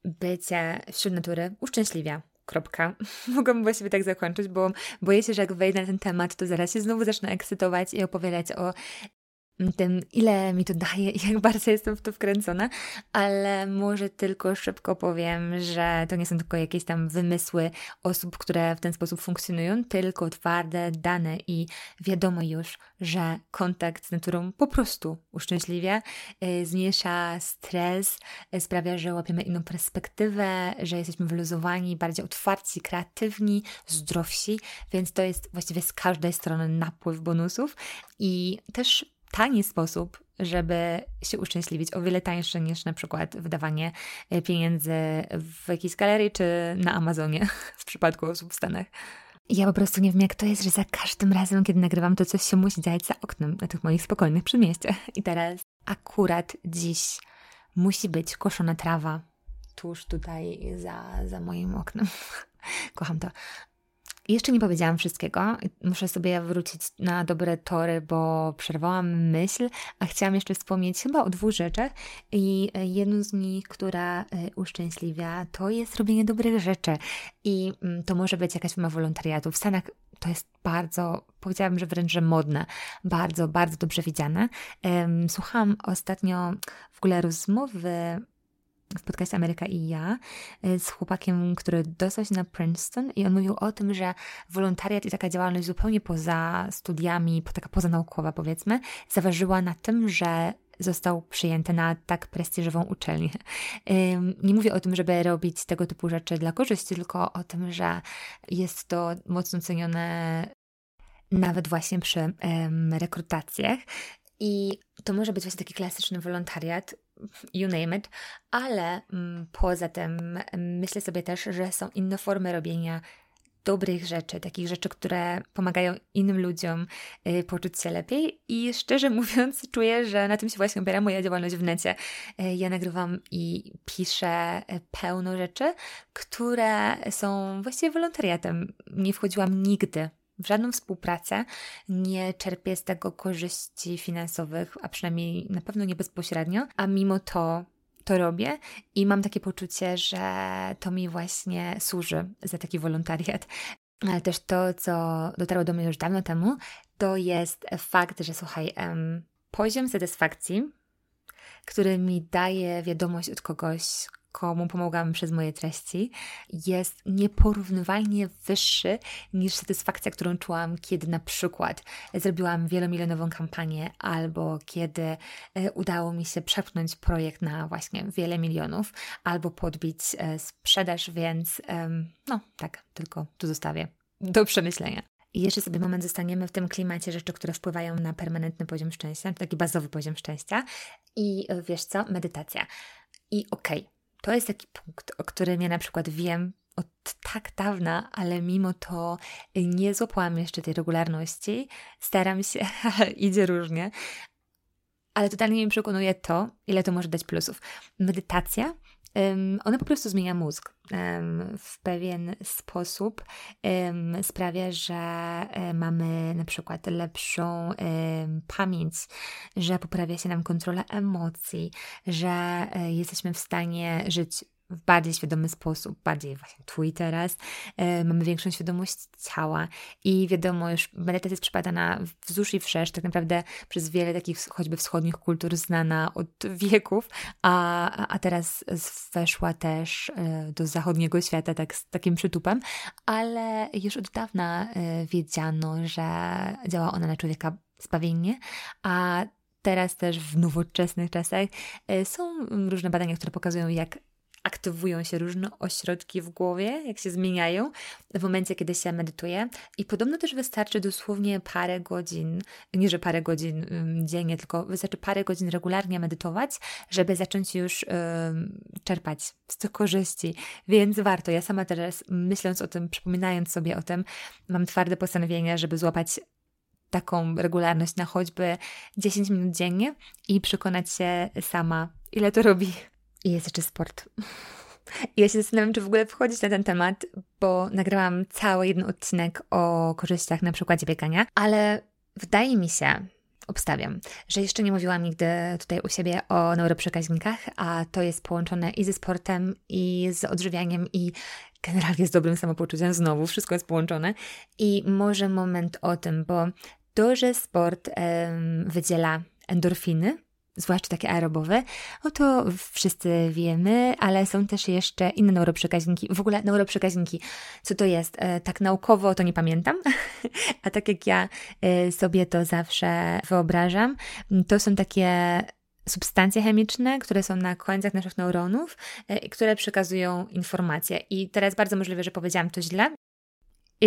Bycie wśród natury uszczęśliwia. Kropka. Mogłabym właściwie tak zakończyć, bo boję się, że jak wejdę na ten temat, to zaraz się znowu zacznę ekscytować i opowiadać o tym, ile mi to daje i jak bardzo jestem w to wkręcona, ale może tylko szybko powiem, że to nie są tylko jakieś tam wymysły osób, które w ten sposób funkcjonują, tylko twarde dane i wiadomo już, że kontakt z naturą po prostu uszczęśliwia, y, zmniejsza stres, y, sprawia, że łapiemy inną perspektywę, że jesteśmy wyluzowani, bardziej otwarci, kreatywni, zdrowsi, więc to jest właściwie z każdej strony napływ bonusów i też tani sposób, żeby się uszczęśliwić, o wiele tańszy niż na przykład wydawanie e, pieniędzy w jakiejś galerii czy na Amazonie w przypadku osób w Stanach. Ja po prostu nie wiem, jak to jest, że za każdym razem, kiedy nagrywam, to coś się musi dziać za oknem na tych moich spokojnych przedmieściach. I teraz akurat dziś musi być koszona trawa tuż tutaj za, za moim oknem. Kocham to. Jeszcze nie powiedziałam wszystkiego. Muszę sobie wrócić na dobre tory, bo przerwałam myśl, a chciałam jeszcze wspomnieć chyba o dwóch rzeczach. I jedną z nich, która e, uszczęśliwia, to jest robienie dobrych rzeczy. I mm, to może być jakaś forma wolontariatu. W Stanach to jest bardzo, powiedziałabym, że wręcz że modne, bardzo, bardzo dobrze widziane. Słuchałam ostatnio w ogóle rozmowy w podcaście Ameryka i ja y, z chłopakiem, który dostał się na Princeton i on mówił o tym, że wolontariat i taka działalność zupełnie poza studiami, taka pozanaukowa powiedzmy, zaważyła na tym, że został przyjęty na tak prestiżową uczelnię. Nie mówię o tym, żeby robić tego typu rzeczy dla korzyści, tylko o tym, że jest to mocno cenione nawet właśnie przy rekrutacjach. I to może być właśnie taki klasyczny wolontariat, you name it, ale mm, poza tym myślę sobie też, że są inne formy robienia dobrych rzeczy, takich rzeczy, które pomagają innym ludziom y, poczuć się lepiej i szczerze mówiąc czuję, że na tym się właśnie opiera moja działalność w necie. Y, ja nagrywam i piszę y, pełno rzeczy, które są właściwie wolontariatem. Nie wchodziłam nigdy w żadną współpracę, nie czerpię z tego korzyści finansowych, a przynajmniej na pewno nie bezpośrednio, a mimo to to robię i mam takie poczucie, że to mi właśnie służy za taki wolontariat. Ale też to, co dotarło do mnie już dawno temu, to jest fakt, że słuchaj, poziom satysfakcji, który mi daje wiadomość od kogoś, komu pomogłam przez moje treści, jest nieporównywalnie wyższy niż satysfakcja, którą czułam, kiedy na przykład zrobiłam wielomilionową kampanię albo kiedy e, udało mi się przepchnąć projekt na właśnie wiele milionów albo podbić e, sprzedaż, więc no tak, tylko tu zostawię do przemyślenia. I jeszcze sobie moment zostaniemy w tym klimacie rzeczy, które wpływają na permanentny poziom szczęścia, taki bazowy poziom szczęścia. I e, wiesz co? Medytacja. I okej, okay, to jest taki punkt, o którym ja na przykład wiem od tak dawna, ale mimo to nie złapałam jeszcze tej regularności. Staram się, idzie różnie. Ale totalnie mi przekonuje to, ile to może dać plusów. Medytacja ona po prostu zmienia mózg w pewien sposób. Sprawia, że e, mamy na przykład lepszą pamięć, że poprawia się nam kontrola emocji, że e, jesteśmy w stanie żyć w bardziej świadomy sposób, bardziej właśnie twój teraz, e, mamy większą świadomość ciała i wiadomo, już medytacja jest przypadana wzdłuż i wszerz, tak naprawdę przez wiele takich choćby wschodnich kultur znana od wieków, a, a teraz weszła też e, do zachodniego świata tak z takim przytupem, ale już od dawna e, wiedziano, że działa ona na człowieka zbawiennie, a teraz też w nowoczesnych czasach są różne badania, które pokazują, jak aktywują się różne ośrodki w głowie, jak się zmieniają w momencie, kiedy się medytuje. I podobno też wystarczy dosłownie parę godzin, nie że parę godzin dziennie, tylko wystarczy parę godzin regularnie medytować, żeby zacząć już czerpać z tych korzyści. Więc warto. Ja sama teraz, myśląc o tym, przypominając sobie o tym, mam twarde postanowienie, żeby złapać taką regularność na choćby 10 minut dziennie i przekonać się sama, ile to robi i jest jeszcze sport. Ja się zastanawiam, czy w ogóle wchodzić na ten temat, bo nagrałam cały jeden odcinek o korzyściach na przykładzie biegania, ale wydaje mi się, obstawiam, że jeszcze nie mówiłam nigdy tutaj u siebie o neuroprzekaźnikach, a to jest połączone i ze sportem, i z odżywianiem, i generalnie z dobrym samopoczuciem. Znowu, wszystko jest połączone. I może moment o tym, bo to, że sport um, wydziela endorfiny, zwłaszcza takie aerobowe, no to wszyscy wiemy, ale są też jeszcze inne neuroprzekaźniki. W ogóle neuroprzekaźniki, co to jest? E, tak naukowo to nie pamiętam, a tak jak ja e, sobie to zawsze wyobrażam, to są takie substancje chemiczne, które są na końcach naszych neuronów, e, które przekazują informacje. I teraz bardzo możliwe, że powiedziałam to źle,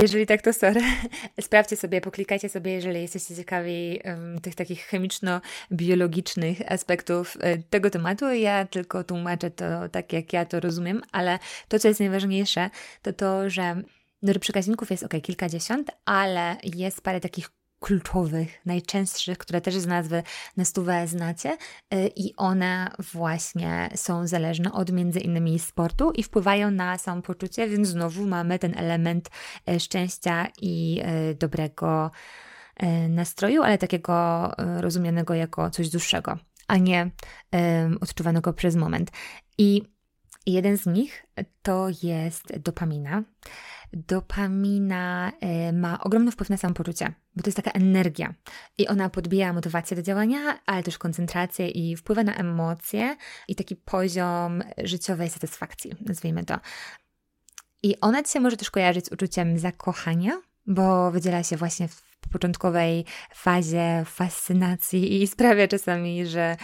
jeżeli tak, to sorry. Sprawdźcie sobie, poklikajcie sobie, jeżeli jesteście ciekawi um, tych takich chemiczno-biologicznych aspektów um, tego tematu. Ja tylko tłumaczę to tak, jak ja to rozumiem, ale to, co jest najważniejsze, to to, że neuroprzekaźników jest ok, kilkadziesiąt, ale jest parę takich kluczowych, najczęstszych, które też z nazwy na stówę znacie y, i one właśnie są zależne od między innymi sportu i wpływają na samopoczucie, więc znowu mamy ten element y, szczęścia i y, dobrego nastroju, ale takiego rozumianego jako coś dłuższego, a nie odczuwanego przez moment. I jeden z nich to jest dopamina dopamina e, ma ogromny wpływ na samopoczucie, bo to jest taka energia i ona podbija motywację do działania, ale też koncentrację i wpływa na emocje i taki poziom życiowej satysfakcji, nazwijmy to. I ona ci się może też kojarzyć z uczuciem zakochania, bo wydziela się właśnie w początkowej fazie fascynacji i sprawia czasami, że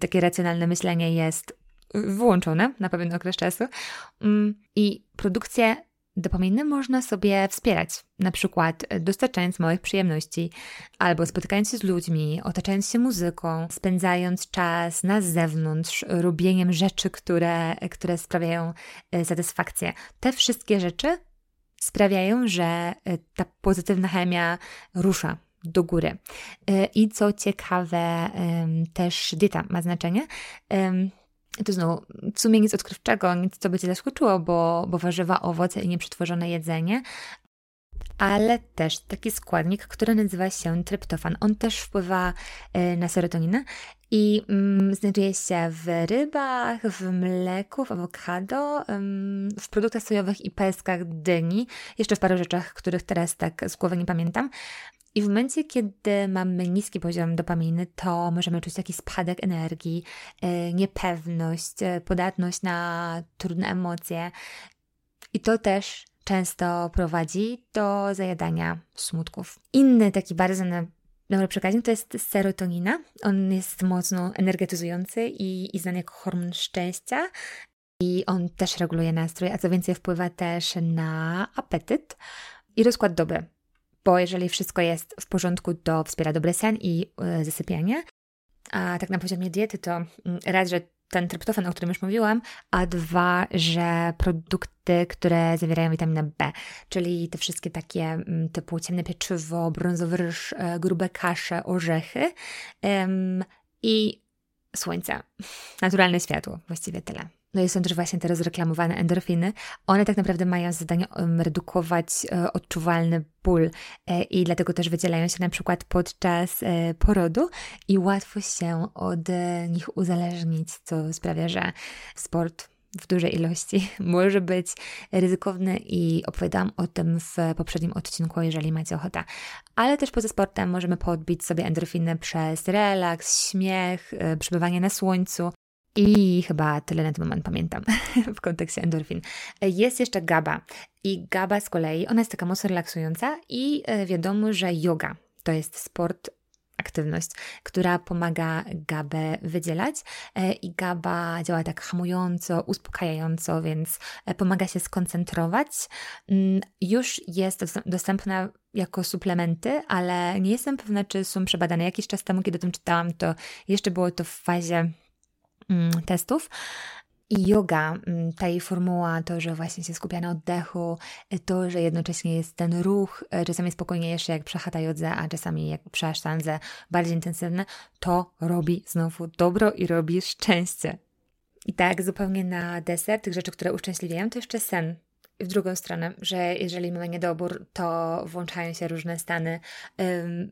takie racjonalne myślenie jest wyłączone na pewien okres czasu. Mm, I produkcja Dopaminy można sobie wspierać, na przykład dostarczając małych przyjemności, albo spotykając się z ludźmi, otaczając się muzyką, spędzając czas na zewnątrz, robieniem rzeczy, które, które sprawiają e, satysfakcję. Te wszystkie rzeczy sprawiają, że e, ta pozytywna chemia rusza do góry. E, I co ciekawe, też dieta ma znaczenie to znowu w sumie nic odkrywczego, nic co by Cię zaskoczyło, bo, bo warzywa, owoce i nieprzetworzone jedzenie, ale też taki składnik, który nazywa się tryptofan. On też wpływa e, na serotoninę i mm, znajduje się w rybach, w mleku, w awokado, w produktach sojowych i peskach dyni, jeszcze w paru rzeczach, których teraz tak z głowy nie pamiętam. I w momencie, kiedy mamy niski poziom dopaminy, to możemy czuć taki spadek energii, e, niepewność, e, podatność na trudne emocje. I to też często prowadzi do zajadania smutków. Inny taki bardzo neuroprzekaźnik to jest serotonina. On jest mocno energetyzujący i, i znany jako hormon szczęścia. I on też reguluje nastrój, a co więcej wpływa też na apetyt i rozkład doby bo jeżeli wszystko jest w porządku, to wspiera dobry sen i y, zasypianie. A tak na poziomie diety to mm, raz, że ten tryptofan, o którym już mówiłam, a dwa, że produkty, które zawierają witaminę B, czyli te wszystkie takie mm, typu ciemne pieczywo, brązowy ryż, e, grube kasze, orzechy ym, i słońce, naturalne światło, właściwie tyle. No i są też właśnie te rozreklamowane endorfiny. One tak naprawdę mają zadanie redukować e, odczuwalny ból e, i dlatego też wydzielają się na przykład podczas e, porodu i łatwo się od nich uzależnić, co sprawia, że sport w dużej ilości może być ryzykowny i opowiadałam o tym w poprzednim odcinku, jeżeli macie ochotę. Ale też poza sportem możemy podbić sobie endorfiny przez relaks, śmiech, przebywanie na słońcu, i chyba tyle na ten moment pamiętam w kontekście endorfin. Jest jeszcze GABA. I GABA z kolei, ona jest taka mocno relaksująca i e, wiadomo, że yoga to jest sport aktywność, która pomaga GABę wydzielać e, i GABA działa tak hamująco, uspokajająco, więc e, pomaga się skoncentrować. Mm, już jest dostępna jako suplementy, ale nie jestem pewna, czy są przebadane. Jakiś czas temu, kiedy o tym czytałam, to jeszcze było to w fazie testów. I yoga, mm, ta jej formuła, to, że właśnie się skupia na oddechu, to, że jednocześnie jest ten ruch, e, czasami spokojniejszy jak przy jodze, a czasami jak przy asztandze, bardziej intensywny, to robi znowu dobro i robi szczęście. I tak zupełnie na deser tych rzeczy, które uszczęśliwiają, to jeszcze sen. W drugą stronę, że jeżeli mamy niedobór, to włączają się różne stany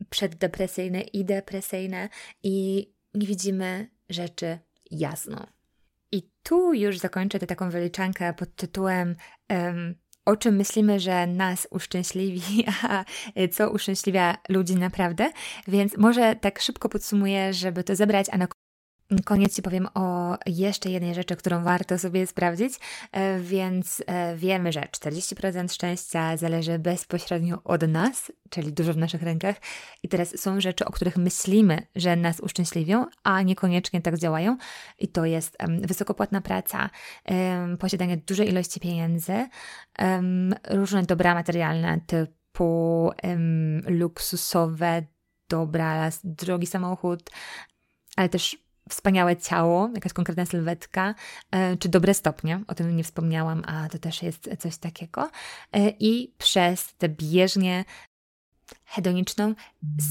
przeddepresyjne i depresyjne i nie widzimy rzeczy jasno. I tu już zakończę tę taką wyliczankę pod tytułem um, o czym myślimy, że nas uszczęśliwi, a co uszczęśliwia ludzi naprawdę. Więc może tak szybko podsumuję, żeby to zebrać, a na Koniec Ci powiem o jeszcze jednej rzeczy, którą warto sobie sprawdzić, e, więc e, wiemy, że 40% szczęścia zależy bezpośrednio od nas, czyli dużo w naszych rękach. I teraz są rzeczy, o których myślimy, że nas uszczęśliwią, a niekoniecznie tak działają. I to jest wysokopłatna praca, posiadanie dużej ilości pieniędzy, różne dobra materialne typu luksusowe dobra, drogi samochód, ale też wspaniałe ciało, jakaś konkretna sylwetka, e, czy dobre stopnie, o tym nie wspomniałam, a to też jest coś takiego. E, I przez te bieżnie hedoniczną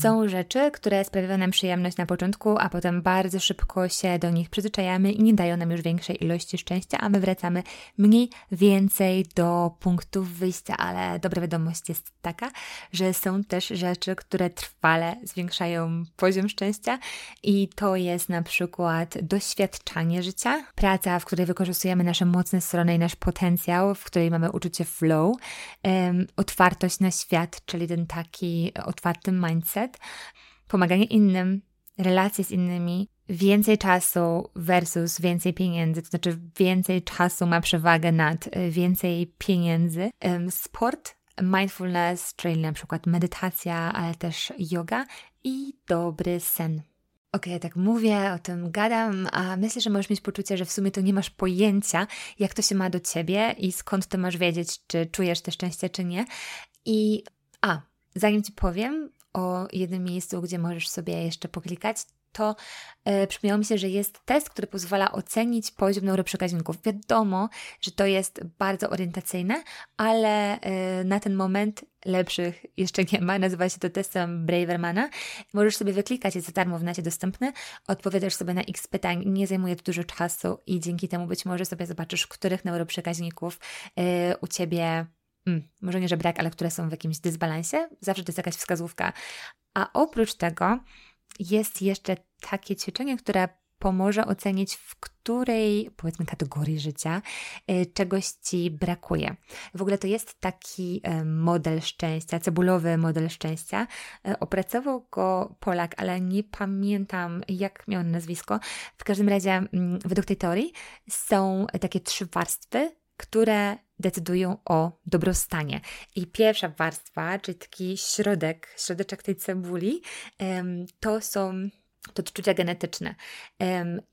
są rzeczy, które sprawiają nam przyjemność na początku, a potem bardzo szybko się do nich przyzwyczajamy i nie dają nam już większej ilości szczęścia, a my wracamy mniej więcej do punktów wyjścia. Ale dobra wiadomość jest taka, że są też rzeczy, które trwale zwiększają poziom szczęścia i to jest na przykład doświadczanie życia, praca, w której wykorzystujemy nasze mocne strony i nasz potencjał, w której mamy uczucie flow, um, otwartość na świat, czyli ten taki otwarty mindset, pomaganie innym, relacje z innymi, więcej czasu versus więcej pieniędzy, to znaczy więcej czasu ma przewagę nad y, więcej pieniędzy. Sport, mindfulness, czyli na przykład medytacja, ale też yoga i dobry sen. Okej, okay, tak mówię, o tym gadam, a myślę, że możesz mieć poczucie, że w sumie to nie masz pojęcia, jak to się ma do ciebie i skąd ty masz wiedzieć, czy czujesz te szczęście, czy nie. I a, Zanim Ci powiem o jednym miejscu, gdzie możesz sobie jeszcze poklikać, to e, przypomniało mi się, że jest test, który pozwala ocenić poziom neuroprzekaźników. Wiadomo, że to jest bardzo orientacyjne, ale e, na ten moment lepszych jeszcze nie ma. Nazywa się to testem Bravermana. Możesz sobie wyklikać, jest za darmo w necie dostępny. Odpowiadasz sobie na x pytań, nie zajmuje to dużo czasu i dzięki temu być może sobie zobaczysz, których neuroprzekaźników e, u Ciebie mm, może nie, że brak, ale które są w jakimś dysbalansie. Zawsze to jest jakaś wskazówka. A oprócz tego jest jeszcze takie ćwiczenie, które pomoże ocenić, w której, powiedzmy, kategorii życia e, czegoś ci brakuje. W ogóle to jest taki e, model szczęścia, cebulowy model szczęścia. E, opracował go Polak, ale nie pamiętam, jak miał nazwisko. W każdym razie, mm, według tej teorii, są takie trzy warstwy, które decydują o dobrostanie. I pierwsza warstwa, czyli taki środek, środeczek tej cebuli, to są to odczucia genetyczne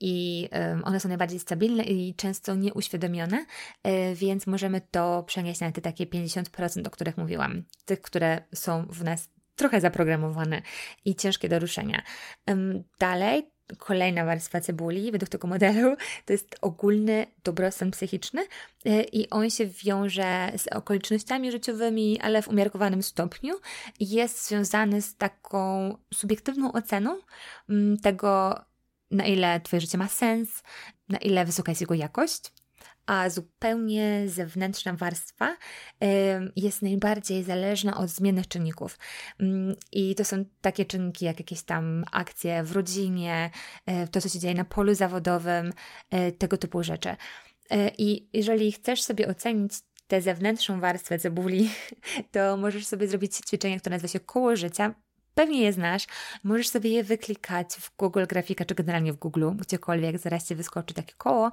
i one są najbardziej stabilne i często nieuświadomione, um, więc możemy to przenieść na te takie 50%, o których mówiłam, tych, które są w nas trochę zaprogramowane i ciężkie do ruszenia. Dalej Kolejna warstwa cebuli według tego modelu to jest ogólny dobrostan psychiczny e, i on się wiąże z okolicznościami życiowymi, ale w umiarkowanym stopniu. Jest związany z taką subiektywną oceną mm, tego, na ile Twoje życie ma sens, na ile wysoka jest jego jakość a zupełnie zewnętrzna warstwa jest najbardziej zależna od zmiennych czynników. Mm, I to są takie czynniki jak jakieś tam akcje w rodzinie, e, to co się dzieje na polu zawodowym, e, tego typu rzeczy. E, I jeżeli chcesz sobie ocenić tę zewnętrzną warstwę cebuli, to możesz sobie zrobić ćwiczenie, które nazywa się koło życia. Pewnie je znasz. Możesz sobie je wyklikać w Google Grafika, czy generalnie w Google, gdziekolwiek, zaraz Ci wyskoczy takie koło,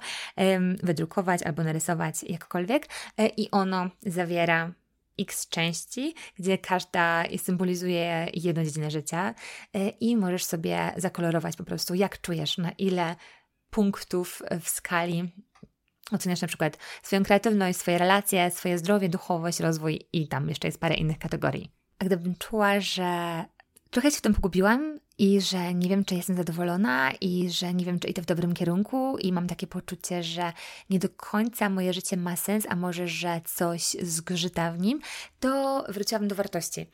wydrukować albo narysować jakkolwiek e, i ono zawiera x części, gdzie każda symbolizuje jedną dziedzinę życia e, i możesz sobie zakolorować po prostu, jak czujesz, na ile punktów w skali oceniasz na przykład swoją kreatywność, swoje relacje, swoje zdrowie, duchowość, rozwój i tam jeszcze jest parę innych kategorii. A gdybym czuła, że trochę się w tym pogubiłam i że nie wiem, czy jestem zadowolona i że nie wiem, czy idę w dobrym kierunku i mam takie poczucie, że nie do końca moje życie ma sens, a może, że coś zgrzyta w nim, to wróciłabym do wartości.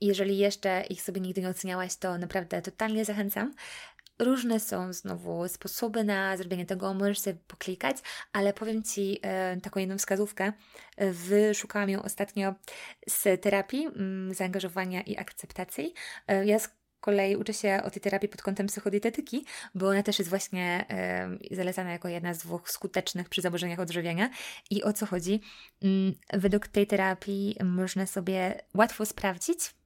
Jeżeli jeszcze ich sobie nigdy nie oceniałaś, to naprawdę totalnie zachęcam. Różne są znowu sposoby na zrobienie tego, możesz sobie poklikać, ale powiem Ci e, taką jedną wskazówkę. Wyszukałam ją ostatnio z terapii mm, zaangażowania i akceptacji. E, ja z kolei uczę się o tej terapii pod kątem psychodietetyki, bo ona też jest właśnie e, zalecana jako jedna z dwóch skutecznych przy zaburzeniach odżywiania. I o co chodzi? Mm, według tej terapii można sobie łatwo sprawdzić,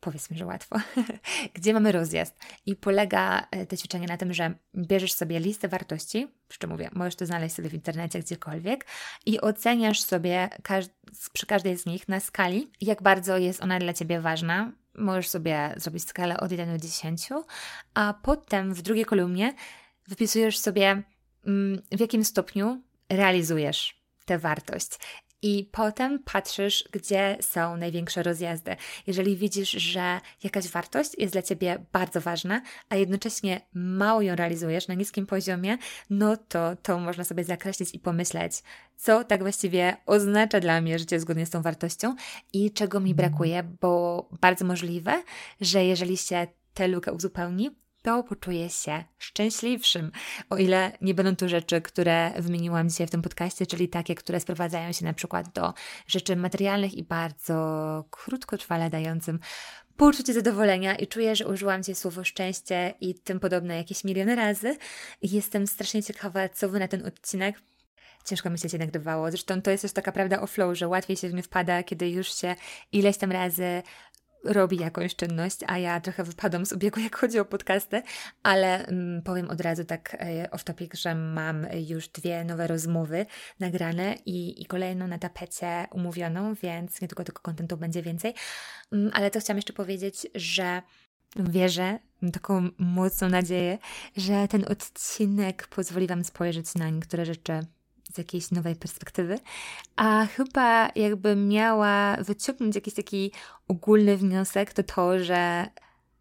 powiedzmy, że łatwo, gdzie mamy rozjazd. I polega e, to ćwiczenie na tym, że bierzesz sobie listę wartości, przy czym mówię, możesz to znaleźć sobie w internecie gdziekolwiek i oceniasz sobie każ przy każdej z nich na skali, jak bardzo jest ona dla Ciebie ważna. Możesz sobie zrobić skalę od 1 do 10, a potem w drugiej kolumnie wypisujesz sobie, mm, w jakim stopniu realizujesz tę wartość. I potem patrzysz, gdzie są największe rozjazdy. Jeżeli widzisz, że jakaś wartość jest dla ciebie bardzo ważna, a jednocześnie mało ją realizujesz na niskim poziomie, no to to można sobie zakreślić i pomyśleć, co tak właściwie oznacza dla mnie życie zgodnie z tą wartością i czego mi brakuje, bo bardzo możliwe, że jeżeli się tę lukę uzupełni, to poczuję się szczęśliwszym. O ile nie będą to rzeczy, które wymieniłam dzisiaj w tym podcaście, czyli takie, które sprowadzają się na przykład do rzeczy materialnych i bardzo krótkotrwale dającym poczucie zadowolenia i czuję, że użyłam dzisiaj słowo szczęście i tym podobne jakieś miliony razy. Jestem strasznie ciekawa, co Wy na ten odcinek ciężko mi się nagrywało. Zresztą to jest też taka prawda o flow, że łatwiej się w nie wpada, kiedy już się ileś tam razy robi jakąś czynność, a ja trochę wypadam z obiegu, jak chodzi o podcasty, ale mm, powiem od razu tak e, off topic, że mam już dwie nowe rozmowy nagrane i, i kolejną na tapecie umówioną, więc niedługo tego kontentu będzie więcej. Mm, ale to chciałam jeszcze powiedzieć, że wierzę, taką mocną nadzieję, że ten odcinek pozwoli Wam spojrzeć na niektóre rzeczy z jakiejś nowej perspektywy, a chyba jakby miała wyciągnąć jakiś taki ogólny wniosek, to to, że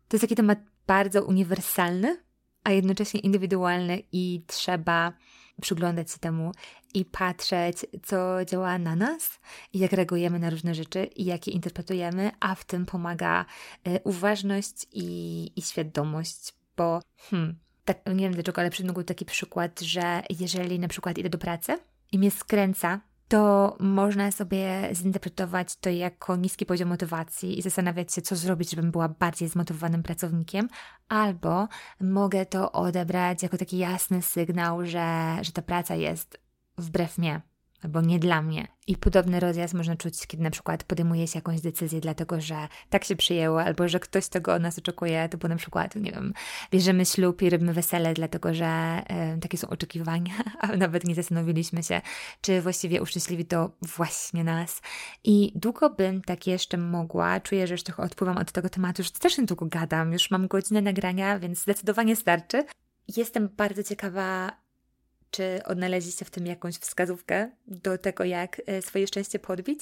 to jest taki temat bardzo uniwersalny, a jednocześnie indywidualny i trzeba przyglądać się temu i patrzeć, co działa na nas jak reagujemy na różne rzeczy i jak je interpretujemy, a w tym pomaga y, uważność i, i świadomość, bo hmm, tak, nie wiem dlaczego, ale przy był taki przykład, że jeżeli na przykład idę do pracy i mnie skręca to można sobie zinterpretować to jako niski poziom motywacji i zastanawiać się, co zrobić, żebym była bardziej zmotywowanym pracownikiem, albo mogę to odebrać jako taki jasny sygnał, że, że ta praca jest wbrew mnie, albo nie dla mnie. I podobny rozjazd można czuć, kiedy na przykład podejmuje się jakąś decyzję, dlatego że tak się przyjęło, albo że ktoś tego od nas oczekuje, typu na przykład, nie wiem, bierzemy ślub i robimy wesele, dlatego że y, takie są oczekiwania, a nawet nie zastanowiliśmy się, czy właściwie uszczęśliwi to właśnie nas. I długo bym tak jeszcze mogła, czuję, że już trochę odpływam od tego tematu, już strasznie długo gadam, już mam godzinę nagrania, więc zdecydowanie starczy. Jestem bardzo ciekawa, czy odnaleźliście w tym jakąś wskazówkę do tego, jak e, swoje szczęście podbić?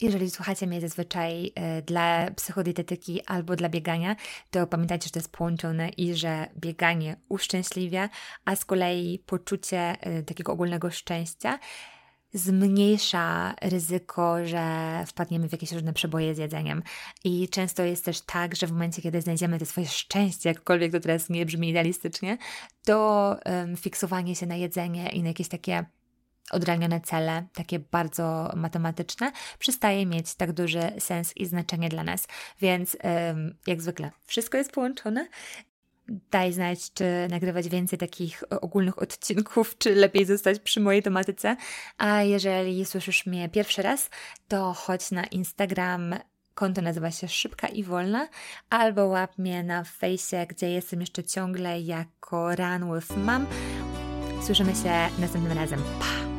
Jeżeli słuchacie mnie zazwyczaj e, dla psychodietetyki albo dla biegania, to pamiętajcie, że to jest połączone i że bieganie uszczęśliwia, a z kolei poczucie e, takiego ogólnego szczęścia zmniejsza ryzyko, że wpadniemy w jakieś różne przeboje z jedzeniem. I często jest też tak, że w momencie, kiedy znajdziemy to swoje szczęście, jakkolwiek to teraz nie brzmi idealistycznie, to um, fiksowanie się na jedzenie i na jakieś takie odrealnione cele, takie bardzo matematyczne, przestaje mieć tak duży sens i znaczenie dla nas. Więc jak zwykle, wszystko jest połączone Daj znać, czy nagrywać więcej takich ogólnych odcinków, czy lepiej zostać przy mojej tematyce. A jeżeli słyszysz mnie pierwszy raz, to chodź na Instagram. Konto nazywa się Szybka i Wolna, albo łap mnie na fejsie, gdzie jestem jeszcze ciągle jako Run with Mom. Słyszymy się następnym razem. Pa!